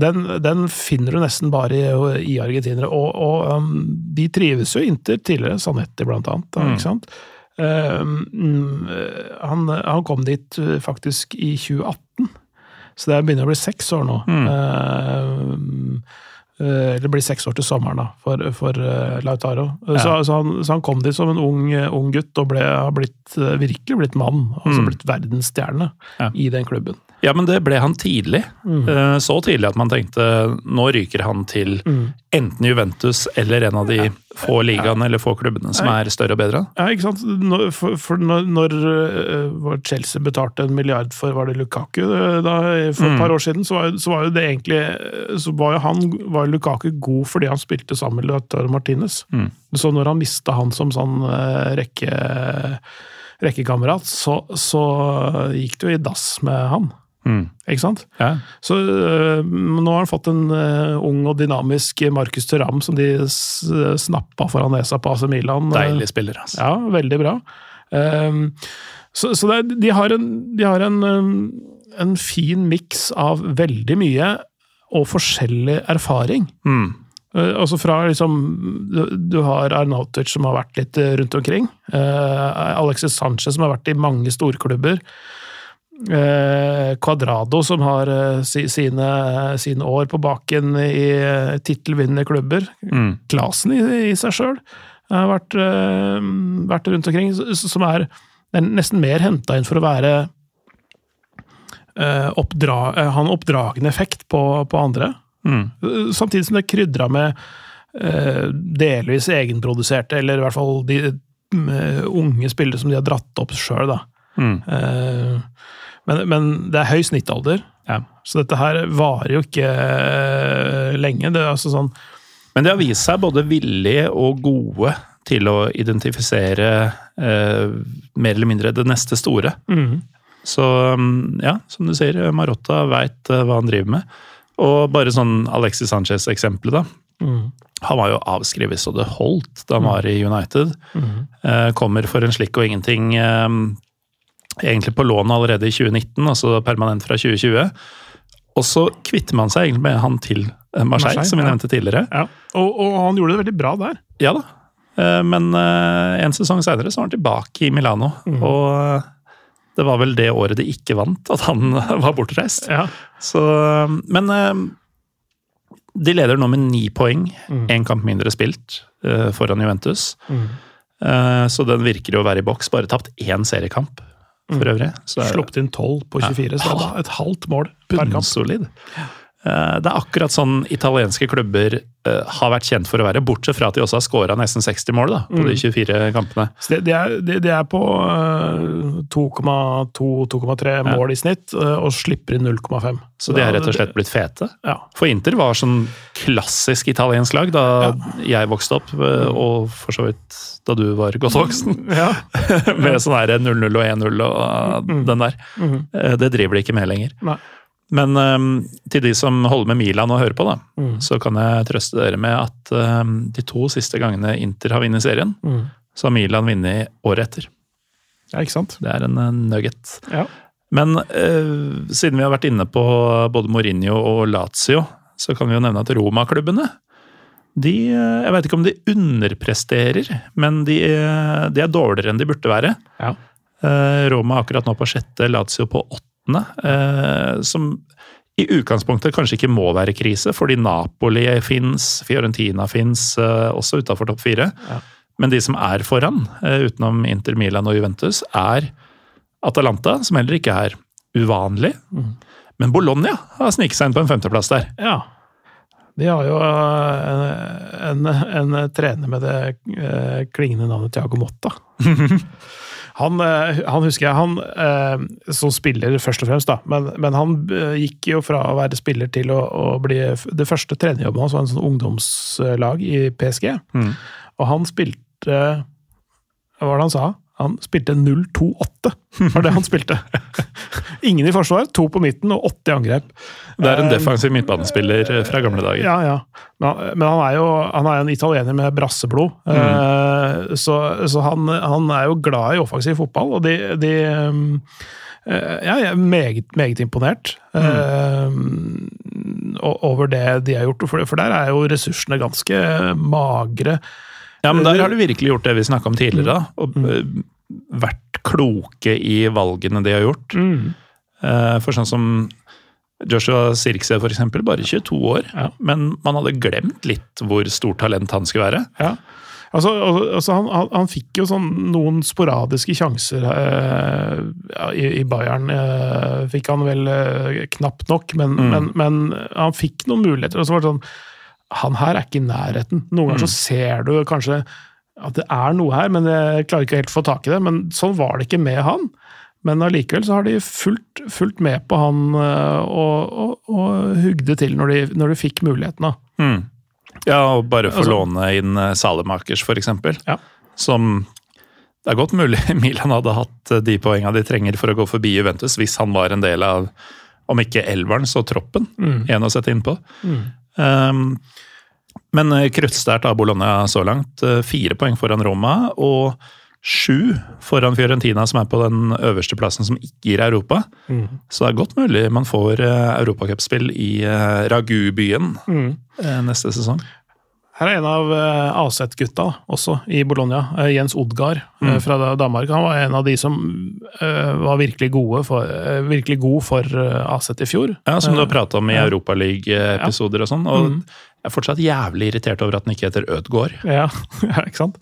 Speaker 2: den, den finner du nesten bare i, i argentinere. Og, og um, de trives jo inntil tidligere, Sanetti blant annet. da, ikke sant? Um, mm, han, han kom dit faktisk i 2018, så det begynner å bli seks år nå. Um, Eh, Eller blir seks år til sommeren, da, for, for eh, Lautaro. Så, så, han, så han kom dit som en ung, ung gutt og ble, har blitt, eh, virkelig blitt mann. Altså blitt verdensstjerne
Speaker 1: Ja.
Speaker 2: i den klubben.
Speaker 1: Ja, men det ble han tidlig. Mm. Så tidlig at man tenkte nå ryker han til enten Juventus eller en av de få ligaene eller få klubbene som er større og bedre.
Speaker 2: Ja, ikke sant? Når, for, for når, når eh, Chelsea betalte en milliard for var det Lukaku eh, da, for et par år siden, så var, så var jo det egentlig så var jo han, var Lukaku god fordi han spilte sammen med Lautaro Martinez. Så når han mista han som sånn eh, rekke, rekkekamerat, så, så gikk det jo i dass med han. Ikke sant?
Speaker 1: Ja.
Speaker 2: Så øh, nå har han fått en øh, ung og dynamisk Markus Thuram som de s- snappa foran nesa på AC Milan.
Speaker 1: Deilig spiller, altså.
Speaker 2: Ja, veldig bra. Um, så så er- de har en, de har en, um, en fin miks av veldig mye og forskjellig erfaring.
Speaker 1: Mm.
Speaker 2: Uh, altså fra liksom Du, du har Arnautic som har vært litt rundt omkring. Uh, Alexis Sanchez som har vært i mange storklubber. Eh, Cuadrado som har eh, si, sine, sine år på baken i eh, tittelvinnende klubber.
Speaker 1: Mm.
Speaker 2: Klasen i, i seg sjøl har vært, eh, vært rundt omkring, som er, er nesten mer henta inn for å være eh, oppdra, eh, ha en oppdragende effekt på, på andre.
Speaker 1: Mm.
Speaker 2: Eh, Samtidig som det krydra med eh, delvis egenproduserte, eller i hvert fall de eh, unge spillere som de har dratt opp sjøl.
Speaker 1: Mm.
Speaker 2: Eh, men, men det er høy snittalder,
Speaker 1: Ja.
Speaker 2: så dette her varer jo ikke eh, lenge. Det er altså sånn
Speaker 1: Men de har vist seg både villige og gode til å identifisere eh, mer eller mindre det neste store.
Speaker 2: mm,
Speaker 1: Så ja, som du sier, Marotta veit hva han driver med. Og bare sånn Alexis Sanchez-eksempelet, da.
Speaker 2: mm,
Speaker 1: Han var jo avskrevet så det holdt da han var i United.
Speaker 2: mm.
Speaker 1: Eh, kommer for en slikk og ingenting eh, egentlig på lån allerede i 2019, altså permanent fra 2020. Og så kvitter man seg egentlig med han til eh, Marseille,
Speaker 2: Marseille,
Speaker 1: som vi
Speaker 2: ja.
Speaker 1: nevnte tidligere.
Speaker 2: Ja. Og, og han gjorde det veldig bra der.
Speaker 1: Ja da. Eh, Men eh, en sesong seinere så var han tilbake i Milano.
Speaker 2: Mm.
Speaker 1: Og det var vel det året de ikke vant, at han var bortreist.
Speaker 2: Ja.
Speaker 1: Så, men de leder nå med ni poeng.
Speaker 2: Mm.
Speaker 1: Kamp mindre spilt foran Juventus.
Speaker 2: Mm.
Speaker 1: Så den virker jo å være i boks. Bare tapt én seriekamp for øvrig. Så
Speaker 2: Sluppet inn 12 på 24, så det var et halvt mål per kamp.
Speaker 1: bunnsolid. Det er akkurat sånn italienske klubber eh, har vært kjent for å være, bortsett fra at de også har skåra nesten 60 mål da, på de 24 kampene.
Speaker 2: Så det, det, er, det, det er på eh, 2,2-2,3 mål i snitt, eh, og slipper inn 0,5.
Speaker 1: Så de er rett og slett blitt fete.
Speaker 2: Ja.
Speaker 1: For Inter var sånn klassisk italiensk lag da jeg vokste opp, eh, og for så vidt da du var godt voksen.
Speaker 2: Ja.
Speaker 1: Med sånn her 0-0 og 1-0 og eh, den der. Eh, Det driver de ikke med lenger.
Speaker 2: Nei.
Speaker 1: Men um, til de som holder med Milan og hører på, da,
Speaker 2: Mm.
Speaker 1: så kan jeg trøste dere med at um, de to siste gangene Inter har vunnet serien,
Speaker 2: Mm.
Speaker 1: så har Milan vunnet året etter.
Speaker 2: ja, ikke sant?
Speaker 1: Det er en nugget.
Speaker 2: Ja.
Speaker 1: Men uh, siden vi har vært inne på både Mourinho og Lazio, så kan vi jo nevne at Roma-klubbene de, eh, Jeg vet ikke om de underpresterer, men de, eh, de er dårligere enn de burde være.
Speaker 2: Ja.
Speaker 1: Uh, Roma akkurat nå på sjette, Lazio på åttende. Eh, Som i utgangspunktet kanskje ikke må være krise, fordi Napoli fins, Fiorentina fins, eh, også utafor topp fire.
Speaker 2: Ja.
Speaker 1: Men de som er foran, eh, utenom Inter Milan og Juventus, er Atalanta, som heller ikke er uvanlig.
Speaker 2: Mm.
Speaker 1: Men Bologna har sniket seg inn på en femteplass der.
Speaker 2: ja. De har jo en, en, en trener med det klingende navnet Tiago Motta. Han, eh, han husker jeg, han eh, som spiller først og fremst, da, men, men han eh, gikk jo fra å være spiller til å, å bli Det første trenerjobben hans var en sånn ungdomslag i PSG.
Speaker 1: Mm.
Speaker 2: Og han spilte Hva var det han sa? Han spilte 0-2-8, var det han spilte. Ingen i forsvar, to på midten og åtte i angrep.
Speaker 1: Det er en
Speaker 2: Eh,
Speaker 1: defensiv midtbanespiller eh, fra gamle dager.
Speaker 2: ja, ja. Men, han er jo han er en italiener med brasseblod. mm. så så han, han er jo glad i offensiv fotball, og de, de eh, ja, jeg er meget, meget imponert mm. over det de har gjort. For der er jo ressursene ganske magre.
Speaker 1: Ja, men der har du virkelig gjort det vi snakka om tidligere. da, Og eh, vært kloke i valgene de har gjort. Mm. For sånn som Joshua Sirkse, for eksempel, bare 22 år.
Speaker 2: Ja.
Speaker 1: Men man hadde glemt litt hvor stort talent han skulle være.
Speaker 2: Ja. Altså, altså han, han, han fikk jo sånn noen sporadiske sjanser eh, i, i Bayern. Eh, fikk han vel eh, knapt nok, men, men, men han fikk noen muligheter. Og så var det sånn Han her er ikke i nærheten. Noen ganger så ser du kanskje at det er noe her, men jeg klarer ikke helt å få tak i det. Men sånn var det ikke med han. Men allikevel så har de fulgt, fulgt med på han eh, og, og, og hugde til når de, når de fikk muligheten. da.
Speaker 1: Ja, og bare få
Speaker 2: Altså-
Speaker 1: låne inn eh, Salemakers, eksempel.
Speaker 2: Ja.
Speaker 1: Som Det er godt mulig Milan hadde hatt eh, de poengene de trenger for å gå forbi Juventus, hvis han var en del av, om ikke elveren, så troppen. En å sette innpå. Um, men eh, kruttsterkt av Bologna så langt. eh, Fire poeng foran Roma, og sju foran Fiorentina, som er på den øverste plassen som ikke gir Europa. Så det er godt mulig man får uh, europacupspill i Ragu-byen mm. neste sesong.
Speaker 2: Her er en av uh, Aset-gutta også, i Bologna. eh, Jens Odgaard mm. fra Danmark. Han var en av de som eh, var virkelig, gode for, eh, virkelig god for Aset i fjor.
Speaker 1: Ja, Som du har prata om i
Speaker 2: ja.
Speaker 1: Europaliga-episoder og sånn. Og
Speaker 2: Mm.
Speaker 1: jeg er fortsatt jævlig irritert over at den ikke heter Ødgård.
Speaker 2: Ja, ja ikke sant?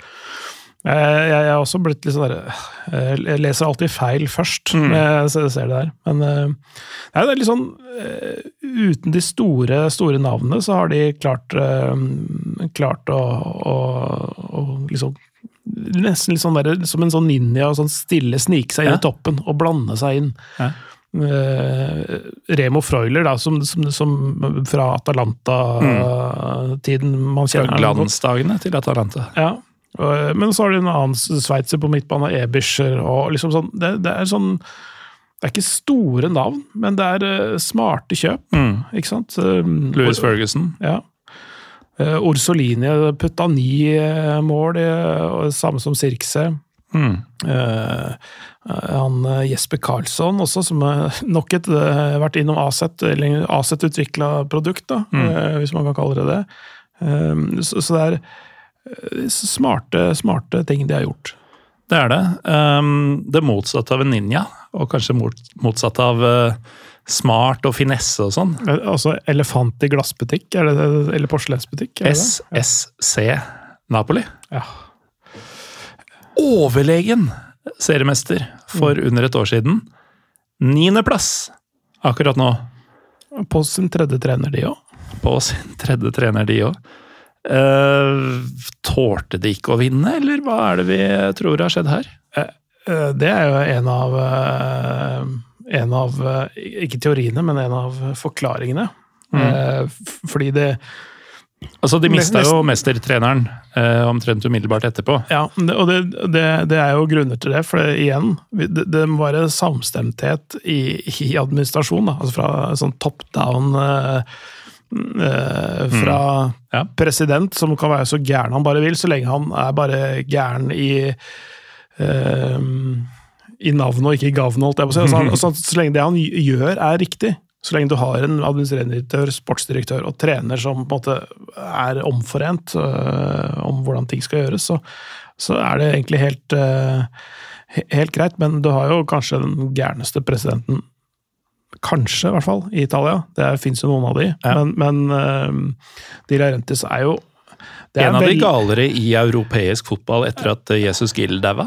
Speaker 2: Eh, Jeg, har er også blitt litt sånn derre eh, Jeg leser alltid feil først
Speaker 1: Mm.
Speaker 2: så jeg ser- det der. Men eh, nei, det er litt sånn Uten de store, store navnene, så har de klart, klart å, å, å liksom Nesten litt sånn der, som en sånn ninja, sånn stille snike seg inn
Speaker 1: Ja.
Speaker 2: i toppen og blande seg inn.
Speaker 1: Ja.
Speaker 2: Uh, Remo Freuler, da, som, som, som fra Atalanta-tiden man kjenner Fra
Speaker 1: glansdagene til Atalanta.
Speaker 2: Ja. Og- Men så har de en annen sveitser på midtbanen, Ebischer, og liksom sånn det, det er sånn Det er ikke store navn, men det er eh, smarte kjøp,
Speaker 1: Mm.
Speaker 2: ikke sant? Um,
Speaker 1: Louis Ferguson.
Speaker 2: Ja. Uh, Orsolini putta ni eh, mål, eh, samme som Sirkse.
Speaker 1: Mm.
Speaker 2: Eh, han eh, Jesper Karlsson også, som nok et vært innom Aset, eller Aset-utvikla produkt, da, eh, hvis man kan kalle det det. Um, så, så det er eh, smarte, smarte ting de har gjort.
Speaker 1: Det er det. Um, det motsatte av en ninja, og kanskje mot, motsatt av uh, smart og finesse og sånn.
Speaker 2: Eh, Altså elefant i glassbutikk, er eller porselensbutikk?
Speaker 1: SSC Napoli.
Speaker 2: Ja.
Speaker 1: Overlegen seriemester for under et år siden. Niendeplass akkurat nå.
Speaker 2: På sin tredje trener, de òg.
Speaker 1: På sin tredje trener, de òg. Tålte de ikke å vinne, eller hva er det vi tror har skjedd her?
Speaker 2: Eh, Det er jo en av eh, En av eh, Ikke teoriene, men en av forklaringene. Eh, f- Fordi det
Speaker 1: Altså, De mista jo mestertreneren eh, omtrent umiddelbart etterpå.
Speaker 2: Ja, og det, det, det er jo grunner til det. For det, igjen, det, det må være samstemthet i, i administrasjon. Da. Altså fra sånn top down eh, eh, Fra
Speaker 1: Ja.
Speaker 2: president, som kan være så gæren han bare vil, så lenge han er bare gæren i uh, i navnet og ikke i gavnet, holdt jeg på å si. Altså, han- så, så lenge det han gjør er riktig, så lenge du har en administrerende direktør, sportsdirektør og trener som på en måte er omforent øh, om hvordan ting skal gjøres, så, så er det egentlig helt, øh, helt greit. Men du har jo kanskje den gærneste presidenten Kanskje, i hvert fall, i Italia. Det fins jo noen av de.
Speaker 1: Ja.
Speaker 2: Men, men øh, De Laurentis er jo det er
Speaker 1: en av de galere i europeisk fotball etter at eh, Jesus Gill daua.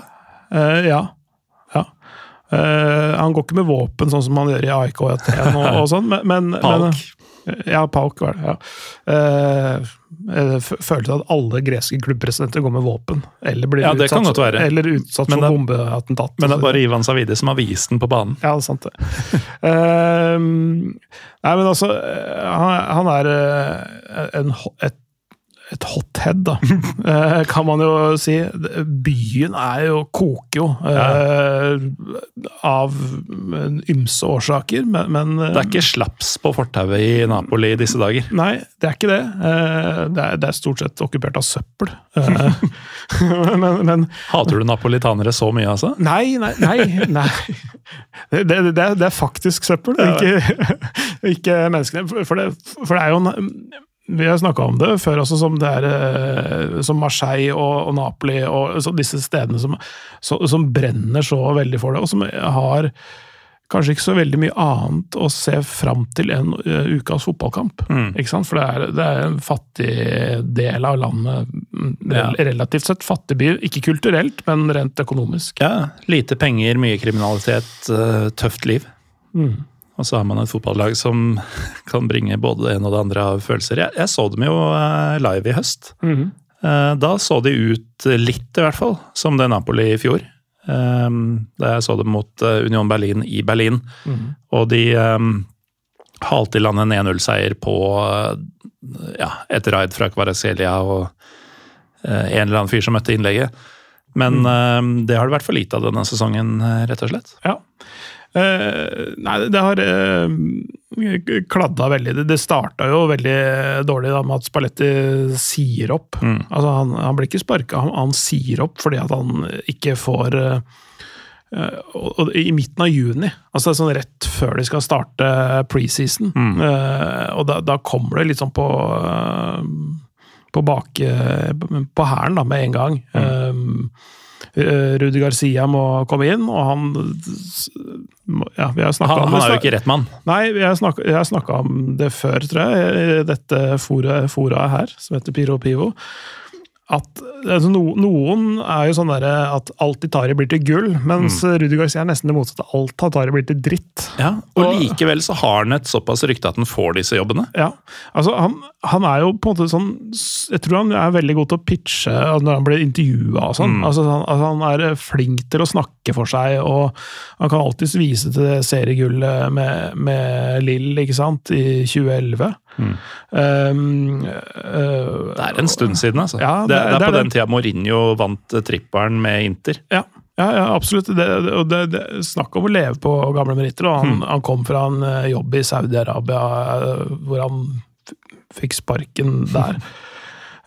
Speaker 2: Uh, ja. ja. Uh, han går ikke med våpen, sånn som han gjør i AIK og og, sånn, men, men men- ja, Pauk var det. ja. Eh, jeg f- følte at alle greske klubbpresidenter går med våpen. Eller blir
Speaker 1: Ja, det kan
Speaker 2: utsatt,
Speaker 1: godt være.
Speaker 2: Eller utsatt for bombeattentat.
Speaker 1: Men det er bare Ivan Savidi som har vist den på banen.
Speaker 2: Ja, det er sant det. uh, nei, men altså eh, Han, han er eh, en, et, et hothead, da, eh, kan man jo si. Byen er jo koker jo ja. av ymse årsaker, men, men eh,
Speaker 1: Det er ikke slaps på fortauet i Napoli i disse dager.
Speaker 2: Nei, det er ikke det. Eh, Det er, det er stort sett okkupert av søppel. Eh, men, men
Speaker 1: Hater du napolitanere så mye, altså?
Speaker 2: Nei, nei, nei. nei. Det, det, det, er, det er faktisk søppel, ikke, ikke menneskene. For- For det, for det er jo en, Vi har snakka om det før også, som, det er, eh, som Marseille og, og Napoli og så disse stedene som, så, som brenner så veldig for det, og som har kanskje ikke så veldig mye annet å se fram til enn eh, ukas fotballkamp. Ikke sant? For det er, det er en fattig del av landet. mm,
Speaker 1: Ja.
Speaker 2: Relativt sett fattig by. Ikke kulturelt, men rent økonomisk.
Speaker 1: Ja, Lite penger, mye kriminalitet, eh, tøft liv.
Speaker 2: Mm.
Speaker 1: Og så har man et fotballag som kan bringe både det ene og det andre av følelser. Jeg, jeg så dem jo eh, live i høst.
Speaker 2: Mm
Speaker 1: -hmm. Da så de ut litt, i hvert fall, som det Napoli i fjor. Eh, Da jeg så dem mot Union Berlin i Berlin.
Speaker 2: Mhm.
Speaker 1: Og de halte i land en 1-0-seier på ja, et raid fra Kvareselia og en eller annen fyr som møtte innlegget. Men
Speaker 2: Mm.
Speaker 1: det har det vært for lite av denne sesongen, rett og slett.
Speaker 2: Ja. Eh, nei, det har uh, kladda veldig. Det, det starta jo veldig dårlig da med at Spalletti sier opp.
Speaker 1: Mm.
Speaker 2: Altså, han, han blir ikke sparka, han, han, sier opp fordi at han ikke får uh, og, og, I midten av juni, altså sånn rett før de skal starte preseason,
Speaker 1: Mm.
Speaker 2: og da, da, kommer det litt sånn på på bak på hælen med en gang.
Speaker 1: Mm.
Speaker 2: Rudi Garcia må komme inn, og han ja, vi har
Speaker 1: han,
Speaker 2: om
Speaker 1: han er jo ikke rett mann.
Speaker 2: Nei, jeg har snakka om det før, tror jeg, i dette foraet fora her, som heter Piro Pivo at altså, no, Noen er jo sånn der at alt de tar i, blir til gull, mens mm. Rudi Garcia er nesten det motsatte. Alt han tar i, blir til dritt.
Speaker 1: Ja, og, og, likevel så har han et såpass rykte at han får disse jobbene.
Speaker 2: Ja, altså han, han, er jo på en måte sånn Jeg tror han er veldig god til å pitche når han blir intervjua og sånn. Mm. Altså, han, altså, han, er flink til å snakke for seg, og han kan alltids vise til det seriegullet med, med Lill, ikke sant, i 2011. Mm. Um,
Speaker 1: uh, det er en stund siden, altså.
Speaker 2: Ja,
Speaker 1: det, det, det, er på den tida Mourinho vant trippelen med Inter.
Speaker 2: Ja, ja, ja absolutt. Det, snakk om å leve på gamle meritter. Han, hmm. han, kom fra en jobb i Saudi-Arabia hvor han fikk sparken der.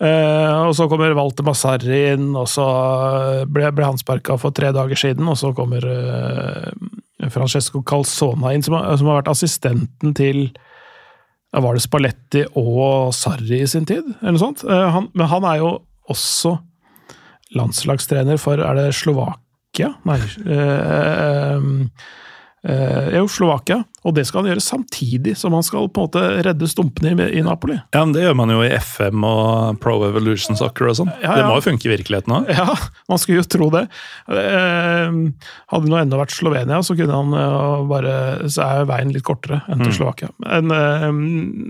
Speaker 2: Uh, og så kommer Walter Massarri inn, og så ble, ble han sparka for tre dager siden. Og så kommer uh, Francesco Calzona inn, som har, som har vært assistenten til var det Spalletti og Sarri i sin tid? eller noe sånt? Han, men han er jo også landslagstrener for Er det Slovakia? Nei øh, øh, Jo, Slovakia. Og det skal han gjøre samtidig som han skal på en måte redde stumpene i, i Napoli.
Speaker 1: Ja, men Det gjør man jo i FM og Pro Evolution Soccer og sånn. Ja, ja. Det må jo funke i virkeligheten òg?
Speaker 2: Ja, man skulle jo tro det. Eh, hadde det nå enda vært Slovenia, så kunne han uh, bare Så er veien litt kortere enn til mm. Slovakia. Men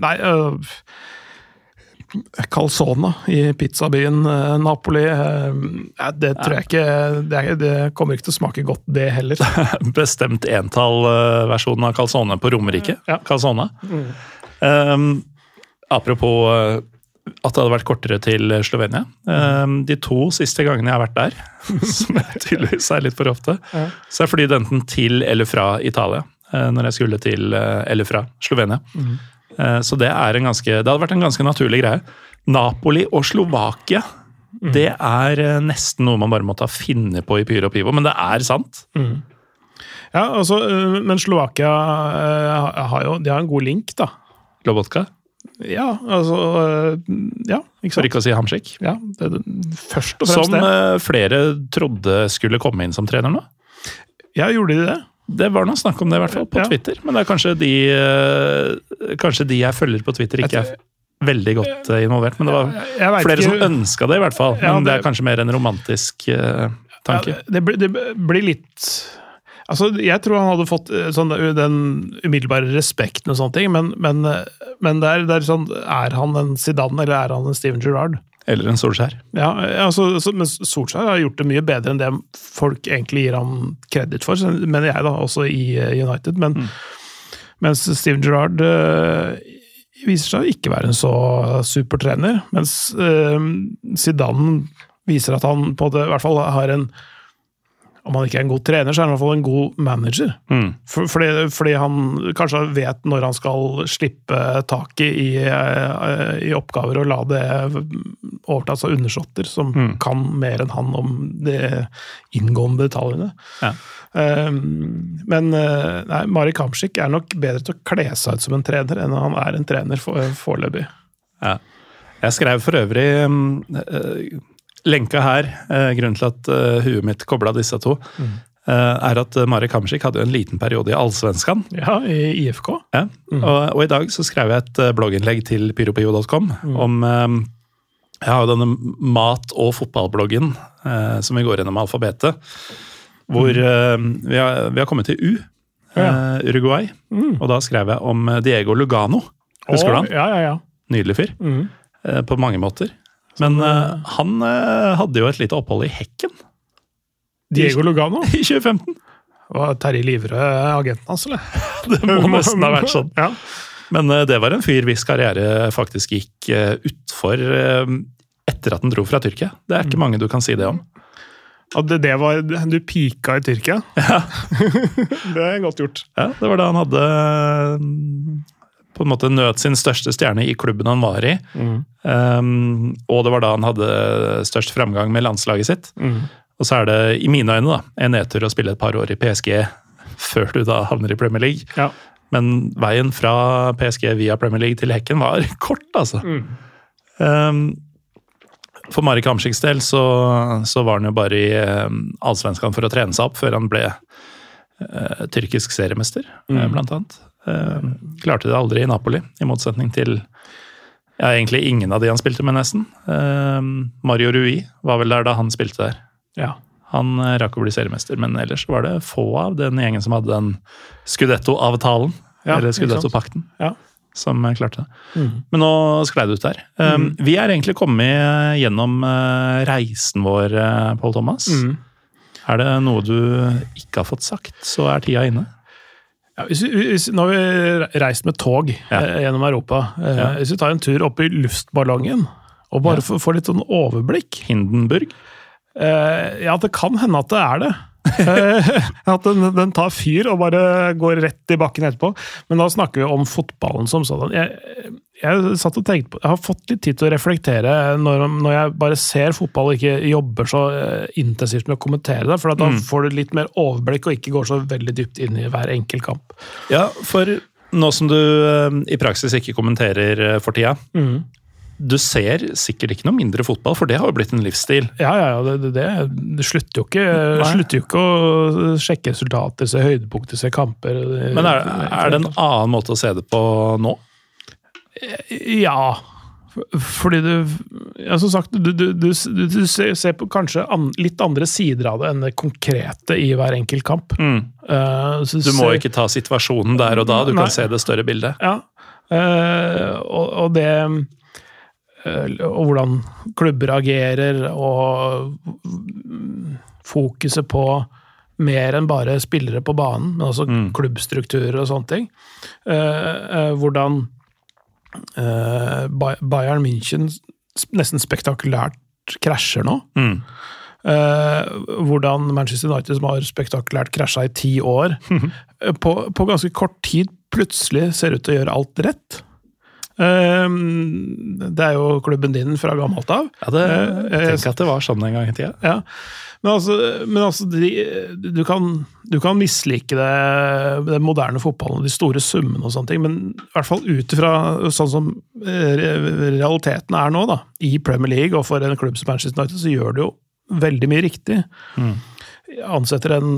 Speaker 2: nei Calzona i pizzabyen eh, Napoli. Eh, det tror jeg ikke det, kommer ikke til å smake godt, det heller.
Speaker 1: Bestemt entall-versjonen av calzone på Romerike. Ja. Calzone. Mm. Um, apropos eh, at det hadde vært kortere til Slovenia. Um, de to siste gangene jeg har vært der, som jeg tydeligvis er litt for ofte, ja. så jeg flydd enten til eller fra Italia når jeg skulle til eller fra Slovenia. Mm. Eh, så det, ganske, det, hadde vært en ganske naturlig greie. Napoli og Slovakia, mm. det er eh, nesten noe man bare måtte ha funnet på i Pyro og Pivo, men det er sant.
Speaker 2: Mm. Ja, altså, eh, men Slovakia har jo de har en god link, da.
Speaker 1: Lobotka?
Speaker 2: Ja, altså Ja,
Speaker 1: ikke sant. For ikke å si Hamsik.
Speaker 2: Ja, det, først og fremst
Speaker 1: som det. Som flere trodde skulle komme inn som trener nå?
Speaker 2: Ja, gjorde de det?
Speaker 1: Det var noe snakk om det, i hvert fall, på ja. Twitter. Men det er kanskje de, eh, kanskje de jeg følger på Twitter, ikke er veldig godt eh, involvert. Men det var flere ikke. som ønska det, i hvert fall. Men det, er kanskje mer en romantisk uh, tanke.
Speaker 2: Ja, det, det, blir litt Altså, Jeg tror han hadde fått sånn, den umiddelbare respekten, og sånne ting, men, men, men det er, det er, sånn, er han en Zidane eller er han en Steven Gerrard?
Speaker 1: Eller en Solskjær.
Speaker 2: Ja, altså, men Solskjær har gjort det mye bedre enn det folk egentlig gir ham kreditt for, mener jeg, da, også i eh, United. Men, mm. Mens Steven Gerrard øh, viser seg å ikke være en så super trener. Mens øh, Zidane viser at han på det, i hvert fall har en om han ikke er en god trener, så er han i hvert fall en god manager. Mm. For, fordi, fordi, han kanskje vet når han skal slippe taket i, eh, i oppgaver og la det overtas av undersåtter som mm. kan mer enn han om de inngående detaljene. Ja. Um, men eh, nei, Mari Kamsik er nok bedre til å kle seg ut som en trener enn han er en trener foreløpig.
Speaker 1: Ja. Jeg skrev for øvrig um, lenka her, eh, grunnen til at uh, huet mitt kobla disse to, mm. uh, er at Marek Kamsik hadde jo en liten periode i Allsvenskan.
Speaker 2: Ja, i IFK.
Speaker 1: Ja. Mm. Og, og, i dag så skrev jeg et blogginnlegg til pyropio.com mm. om Jeg har jo denne mat- og fotballbloggen som vi går gjennom alfabetet. Hvor mm. vi har, vi, har, kommet til U, ja. Uruguay. Mm. Og da skrev jeg om Diego Lugano. Husker du han?
Speaker 2: Ja, ja, ja.
Speaker 1: Nydelig fyr. Mm. På mange måter. Men uh, han uh, hadde jo et lite opphold i hekken.
Speaker 2: Diego Lugano?
Speaker 1: I 2015.
Speaker 2: Var Terje Livre agenten hans, eller?
Speaker 1: det må nesten ha vært sånn. ja. Men uh, det var en fyr hvis karriere faktisk gikk uh, utfor etter at han dro fra Tyrkia. Det er ikke mm. mange du kan si det om.
Speaker 2: At det, det var Du pika i Tyrkia? Ja. det er godt gjort.
Speaker 1: Ja, det var da han hadde på en måte nøt sin største stjerne i klubben han var i. Mm. Um, og det var da han hadde størst framgang med landslaget sitt. Mm. Og så er det, i mine øyne, da, en nedtur å spille et par år i PSG før du da havner i Premier League. Ja. Men veien fra PSG via Premier League til Hekken var kort, altså. Mm. Um, for Marek Hamsiks del så, så, var han jo bare i um, Allsvenskan for å trene seg opp før han ble uh, tyrkisk seriemester, mm. uh, blant annet. Uh, klarte det aldri i Napoli, i motsetning til ja, egentlig ingen av de han spilte med, nesten. Mario Rui var vel der da han spilte der. Ja. Han eh, rakk å bli seriemester, men ellers var det få av den gjengen som hadde den Scudetto-avtalen. Ja, eller Scudetto-pakten. Ja. Som eh, klarte det. Mm. Men nå sklei det ut der. Mm. Vi er egentlig kommet eh, gjennom reisen vår, Pål Thomas. Mm. Er det noe du ikke har fått sagt, så er tida inne.
Speaker 2: Ja, hvis, hvis, nå har vi reist med tog ja. eh, gjennom Europa. Eh, ja. Hvis vi tar en tur opp i luftballongen og bare får, får litt sånn overblikk
Speaker 1: Hindenburg?
Speaker 2: Eh, ja, det kan hende at det er det. at den, den, tar fyr og bare går rett i bakken etterpå. Men da snakker vi om fotballen som sådan. Jeg, jeg, satt og tenkte på, jeg har fått litt tid til å reflektere når, når jeg bare ser fotball og ikke jobber så uh, intensivt med å kommentere det. For da mm. får du litt mer overblikk og ikke går så veldig dypt inn i hver enkelt kamp.
Speaker 1: Ja, for nå som du i praksis ikke kommenterer for tida, mm du ser sikkert ikke noe mindre fotball, for det har jo blitt en livsstil.
Speaker 2: Ja, ja, det, det, det slutter, jo ikke, slutter, jo ikke, å sjekke resultater, se høydepunkter, se kamper.
Speaker 1: Men er, er, det en annen måte å se det på nå?
Speaker 2: Ja. Fordi du ja, Som sagt, du, du, du, du ser på kanskje an, litt andre sider av det enn det konkrete i hver enkelt kamp. Mm.
Speaker 1: Uh, du må ser, ikke ta situasjonen der og da, du nei, kan se det større bildet.
Speaker 2: Ja, uh, og, og det og hvordan klubber agerer, og fokuset på mer enn bare spillere på banen, men også mm. klubbstrukturer og sånne ting. Eh, eh, hvordan Bayern München nesten spektakulært krasjer nå. Mm. hvordan Manchester United, som har spektakulært krasja i ti år, på, på ganske kort tid plutselig ser ut til å gjøre alt rett. Ehm, det er jo klubben din fra gammelt av.
Speaker 1: Ja, det, jeg tenker at det var sånn en gang i tida.
Speaker 2: Ja. Men altså, men altså de, du, kan, du kan mislike det, den moderne fotballen og de store summene, og sånne ting, men i hvert fall ut ifra sånn som eh, realiteten er nå, da, i Premier League og for en klubb som Manchester United, så gjør du jo veldig mye riktig. Mm. Ansetter en,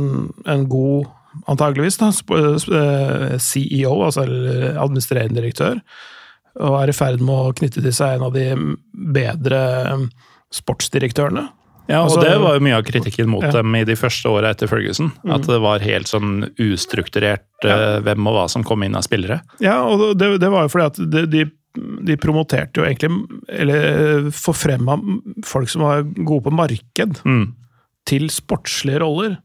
Speaker 2: en god antageligvis da, eh, CEO, altså administrerende direktør og er i ferd med å knytte til seg en av de bedre um, sportsdirektørene.
Speaker 1: Ja, og altså, det var jo mye av kritikken mot ja. dem i de første åra etter Ferguson. Mm. At det var helt sånn ustrukturert ja. uh, hvem og hva som kom inn av spillere.
Speaker 2: Ja, og det, det var jo fordi at de, de, de, promoterte jo egentlig Eller forfremma folk som var gode på marked, mm. til sportslige roller.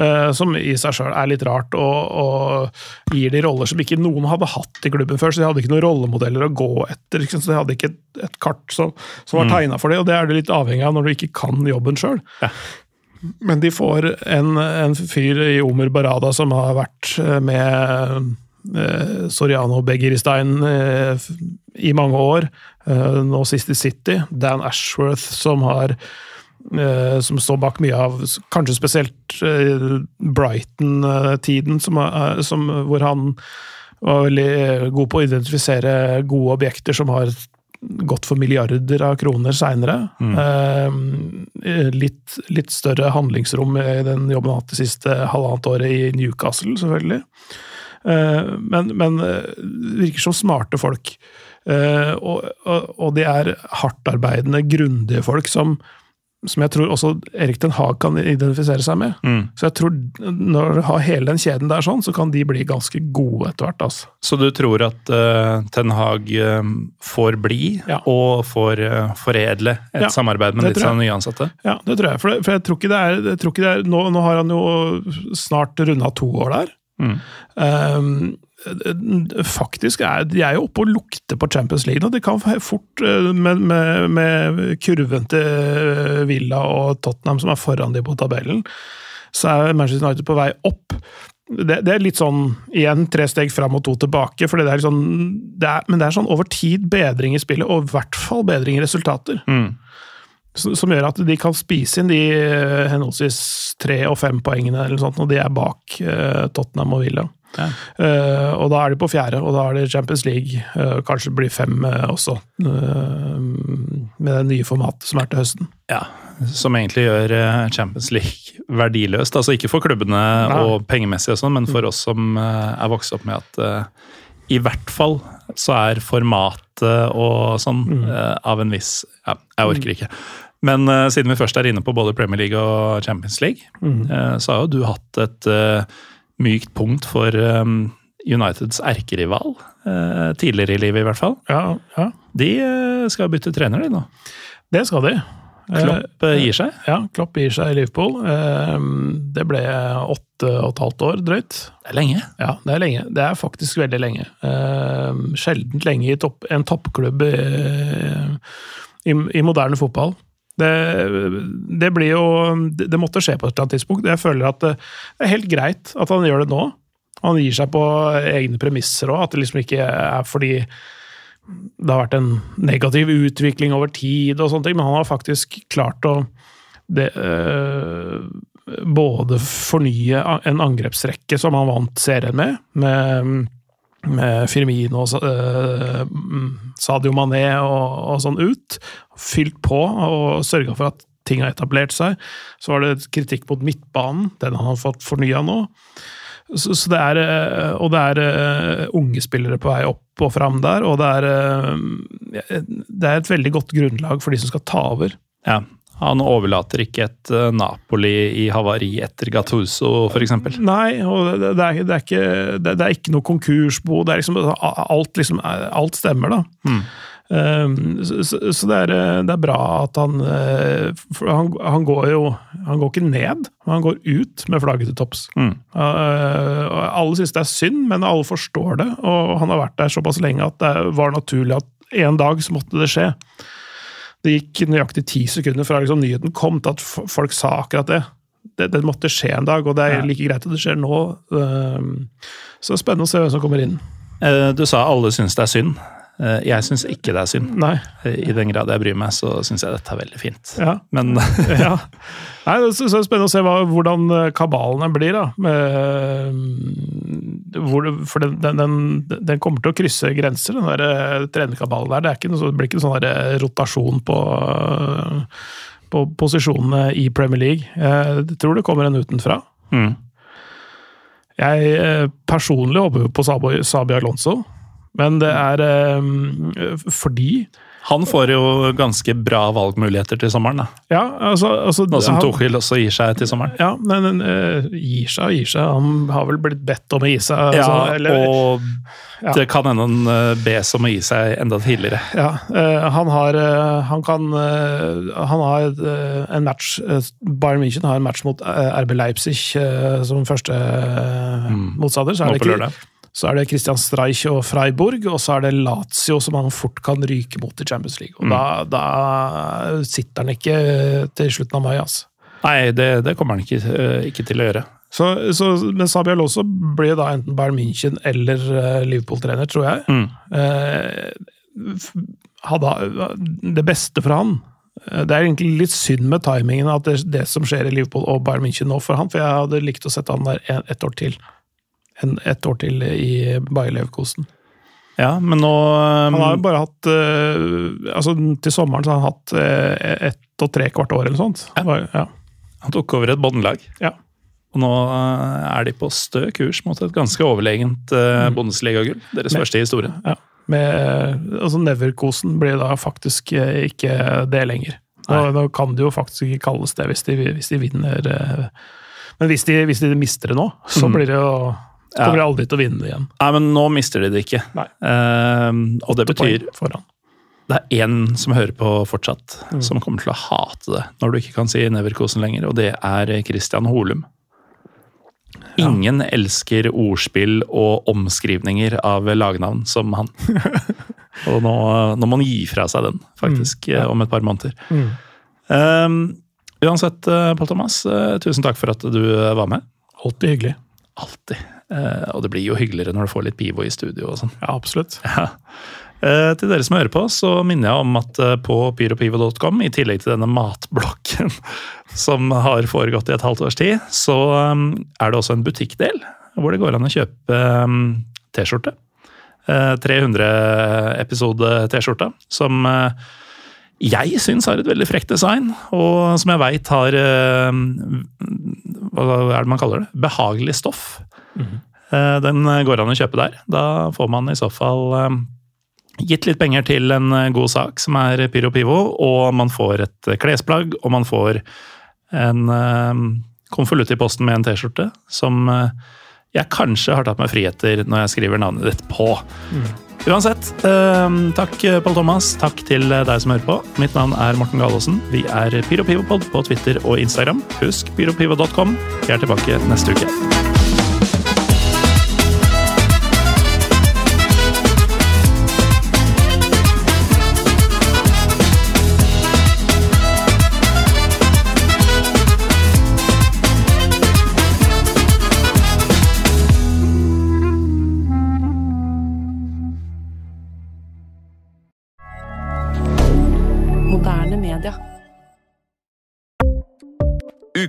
Speaker 2: Uh, som i seg sjøl er litt rart, og, og, gir de roller som ikke noen hadde hatt i klubben før. Så de hadde ikke noen rollemodeller å gå etter. Så de hadde ikke et, et kart som, som var mm. tegna for det, og det er du litt avhengig av når du ikke kan jobben sjøl. Ja. Men de får en, en, fyr i Omer Barada som har vært eh, med eh, Soriano Begiristein eh, i mange år, eh, nå sist i City. Dan Ashworth som har Eh, som står bak mye av kanskje spesielt eh, Brighton-tiden, hvor han var veldig god på å identifisere gode objekter som har gått for milliarder av kroner seinere. Mm. Eh, litt, litt, større handlingsrom i den jobben han har hatt det siste halvannet året i Newcastle, selvfølgelig. Men, men virker som smarte folk. Og, og, og de er hardtarbeidende, grundige folk som som jeg tror også Erik Den Haag kan identifisere seg med. Mm. Så jeg tror når du har hele den kjeden der sånn, så kan de bli ganske gode etter hvert. Altså.
Speaker 1: Så du tror at uh, Ten Hag uh, får bli, ja. og får uh, foredle et ja, samarbeid med disse nyansatte?
Speaker 2: Ja, det tror jeg. For, det, for jeg tror ikke det er, ikke det er nå, nå, har han jo snart runda to år der. Mm. Um, faktisk er de er jo oppe og lukter på Champions League nå. De kan fort, eh, med, med, med kurven til Villa og Tottenham som er foran de på tabellen, så er Manchester United på vei opp. Det, det, er litt sånn igjen tre steg fram og to tilbake, for det er sånn, det er, men det er sånn over tid bedring i spillet, og i hvert fall bedring i resultater.
Speaker 1: Mm.
Speaker 2: Som gjør at de kan spise inn de eh, henholdsvis tre og fem poengene, eller sånt, og de er bak uh, Tottenham og Villa.
Speaker 1: Ja.
Speaker 2: Uh, og da er de på fjerde, og da er det Champions League. Uh, kanskje blir fem også, med det nye formatet som er til høsten.
Speaker 1: Ja, som egentlig gjør Champions League verdiløst. Altså ikke for klubbene
Speaker 2: Nei.
Speaker 1: og pengemessig, og sånn, men for oss som er vokst opp med at i hvert fall så er formatet og sånn
Speaker 2: Mm.
Speaker 1: av en viss Ja, jeg orker ikke. Men uh, siden vi først er inne på både Premier League og Champions League,
Speaker 2: Mm.
Speaker 1: uh, så har jo du hatt et uh, mykt punkt for um, Uniteds erkerival. Uh, tidligere i livet, i hvert fall.
Speaker 2: Ja, ja.
Speaker 1: De uh, skal bytte trener, de nå.
Speaker 2: Det skal de.
Speaker 1: Klopp uh, gir seg.
Speaker 2: Ja, Klopp gir seg i Liverpool. Det ble åtte og et halvt år drøyt.
Speaker 1: Det er lenge.
Speaker 2: Ja, det er lenge. Det er faktisk veldig lenge. Sjeldent lenge i topp, en toppklubb i, i, i moderne fotball. Det, det blir jo det, måtte skje på et eller annet tidspunkt. Jeg føler at det er helt greit at han gjør det nå. Han gir seg på egne premisser òg, at det liksom ikke er fordi det har vært en negativ utvikling over tid, og sånne ting, men han har faktisk klart å det, øh, både fornye en angrepsrekke som han vant serien med, med, med Firmino og øh, Sadio Mané og, og sånn ut, fylt på og sørga for at ting har etablert seg. Så var det kritikk mot midtbanen, den han har fått fornya nå. Så, så det er, øh, og det er øh, unge spillere på vei opp og fram der, og det er, det er et veldig godt grunnlag for de som skal ta over.
Speaker 1: Ja. Han overlater ikke et uh, Napoli i havari etter Gattuso, f.eks.
Speaker 2: Nei, og det, er, det, er ikke, det, er ikke noe konkursbo. Det er liksom, alt, liksom, alt stemmer, da.
Speaker 1: Mm.
Speaker 2: Um, så det, er, det er bra at han for han, han går jo Han går ikke ned, han går ut med flagget til topps.
Speaker 1: Mm.
Speaker 2: Alle syns det er synd, men alle forstår det. Og han har vært der såpass lenge at det var naturlig at en dag så måtte det skje. Det gikk nøyaktig ti sekunder fra liksom nyheten kom til at folk sa akkurat det. det. Det måtte skje en dag, og det er like greit at det skjer nå. Um, Så det er spennende å se hvem som kommer inn.
Speaker 1: Eh, Du sa alle syns det er synd. Eh, Jeg syns ikke det er synd.
Speaker 2: Nei,
Speaker 1: Eh, I den grad jeg bryr meg, så syns jeg dette er veldig fint.
Speaker 2: ja.
Speaker 1: Men
Speaker 2: ja. Nei, det er spennende å se hva, hvordan eh, kabalene blir. da. Mm, hvor, for den, den, den, kommer til å krysse grenser, den der trenerkabalen der. Det, er ikke noe, det blir ikke en sånn rotasjon på, på posisjonene i Premier League. Jeg tror det kommer en utenfra.
Speaker 1: mm.
Speaker 2: Jeg personlig håper på Sabi Alonso, men det er eh, fordi
Speaker 1: han får jo ganske bra valgmuligheter til sommeren, da.
Speaker 2: Ja, altså, altså
Speaker 1: Nå som
Speaker 2: han-
Speaker 1: Tuchel også gir seg til sommeren.
Speaker 2: Ja, men men, eh, gir seg og gir seg. Han har vel blitt bedt om å gi seg. altså,
Speaker 1: Ja,
Speaker 2: eller-
Speaker 1: og
Speaker 2: Ja.
Speaker 1: det kan hende han eh, bes om å gi seg enda tidligere.
Speaker 2: ja, uh, han har uh, Han kan Han har en match Bayern München har en match mot RB Leipzig som første eh, motstander. Så er, det, ikke-. Så er det Christian Streich og Freiburg, og så er det Lazio som han fort kan ryke mot i Champions League. Og da, da sitter han ikke til slutten av mai, altså.
Speaker 1: Nei, det, det kommer han ikke, eh, ikke til å gjøre.
Speaker 2: Så, så, men Sabia Alonso blir da enten Bayern München eller eh, Liverpool-trener, tror jeg.
Speaker 1: Mm.
Speaker 2: Eh, hadde det beste for han eh, Det er egentlig litt synd med timingen at det, det som skjer i Liverpool og Bayern München nå for han, for jeg hadde likt å sette han der ett år til. En, ett år til i Bayer Leverkosen.
Speaker 1: Ja, men nå
Speaker 2: Han har jo bare hatt eh, altså Til sommeren så har han hatt uh, ett og tre kvart år eller sånt. Bare- Ja.
Speaker 1: Han tok over et båndlag.
Speaker 2: Ja.
Speaker 1: Og nå eh, er de på stø kurs mot et ganske overlegent uh, Bundesliga-gull. Deres
Speaker 2: med,
Speaker 1: første i historien.
Speaker 2: Ja, med, altså Neverkosen blir da faktisk ikke det lenger. Nå, nå kan det jo faktisk ikke kalles det hvis de, hvis de vinner Men hvis de, hvis de mister det nå, så
Speaker 1: Mm.
Speaker 2: blir det jo
Speaker 1: Ja.
Speaker 2: Kommer de aldri til å vinne det igjen.
Speaker 1: Nei, men nå mister de det ikke.
Speaker 2: Nei.
Speaker 1: Uh, og det betyr
Speaker 2: foran.
Speaker 1: det er én som hører på fortsatt,
Speaker 2: Mm.
Speaker 1: som kommer til å hate det når du ikke kan si Neverkosen lenger, og det er Christian Holum. Ingen elsker ordspill og omskrivninger av lagnavn som han. og nå, nå må han gi fra seg den, faktisk,
Speaker 2: Mm, ja.
Speaker 1: om et par måneder.
Speaker 2: Mm.
Speaker 1: Um, uansett, eh, Pål Thomas, uh, tusen takk for at du eh, var med.
Speaker 2: Alltid hyggelig.
Speaker 1: Alltid. Eh, og det blir jo hyggeligere når du får litt pivo i studio og sånn.
Speaker 2: Ja, absolutt.
Speaker 1: Ja. Eh, Til dere som hører på, så minner jeg om at eh, på pyropivo.com, i tillegg til denne matblokken som har foregått i et halvt års tid, så er det også en butikkdel hvor det går an å kjøpe T-skjorte. Eh, 300 episode T-skjorta, som jeg syns har et veldig frekt design, og som jeg veit har Hva er det man kaller det? Behagelig stoff. Eh, Den går an å kjøpe der. Da får man i så fall eh, gitt litt penger til en eh, god sak, som er Pyro Pivo, og man får et klesplagg, og man får en konvolutt i posten med en T-skjorte som jeg kanskje har tatt meg friheter når jeg skriver navnet ditt på. Uansett, eh, takk Pål Thomas, takk til deg som hører på. Mitt navn er Morten Galaasen. Vi er PyroPivopod på Twitter og Instagram. Husk pyropivo.com. Vi er tilbake neste uke.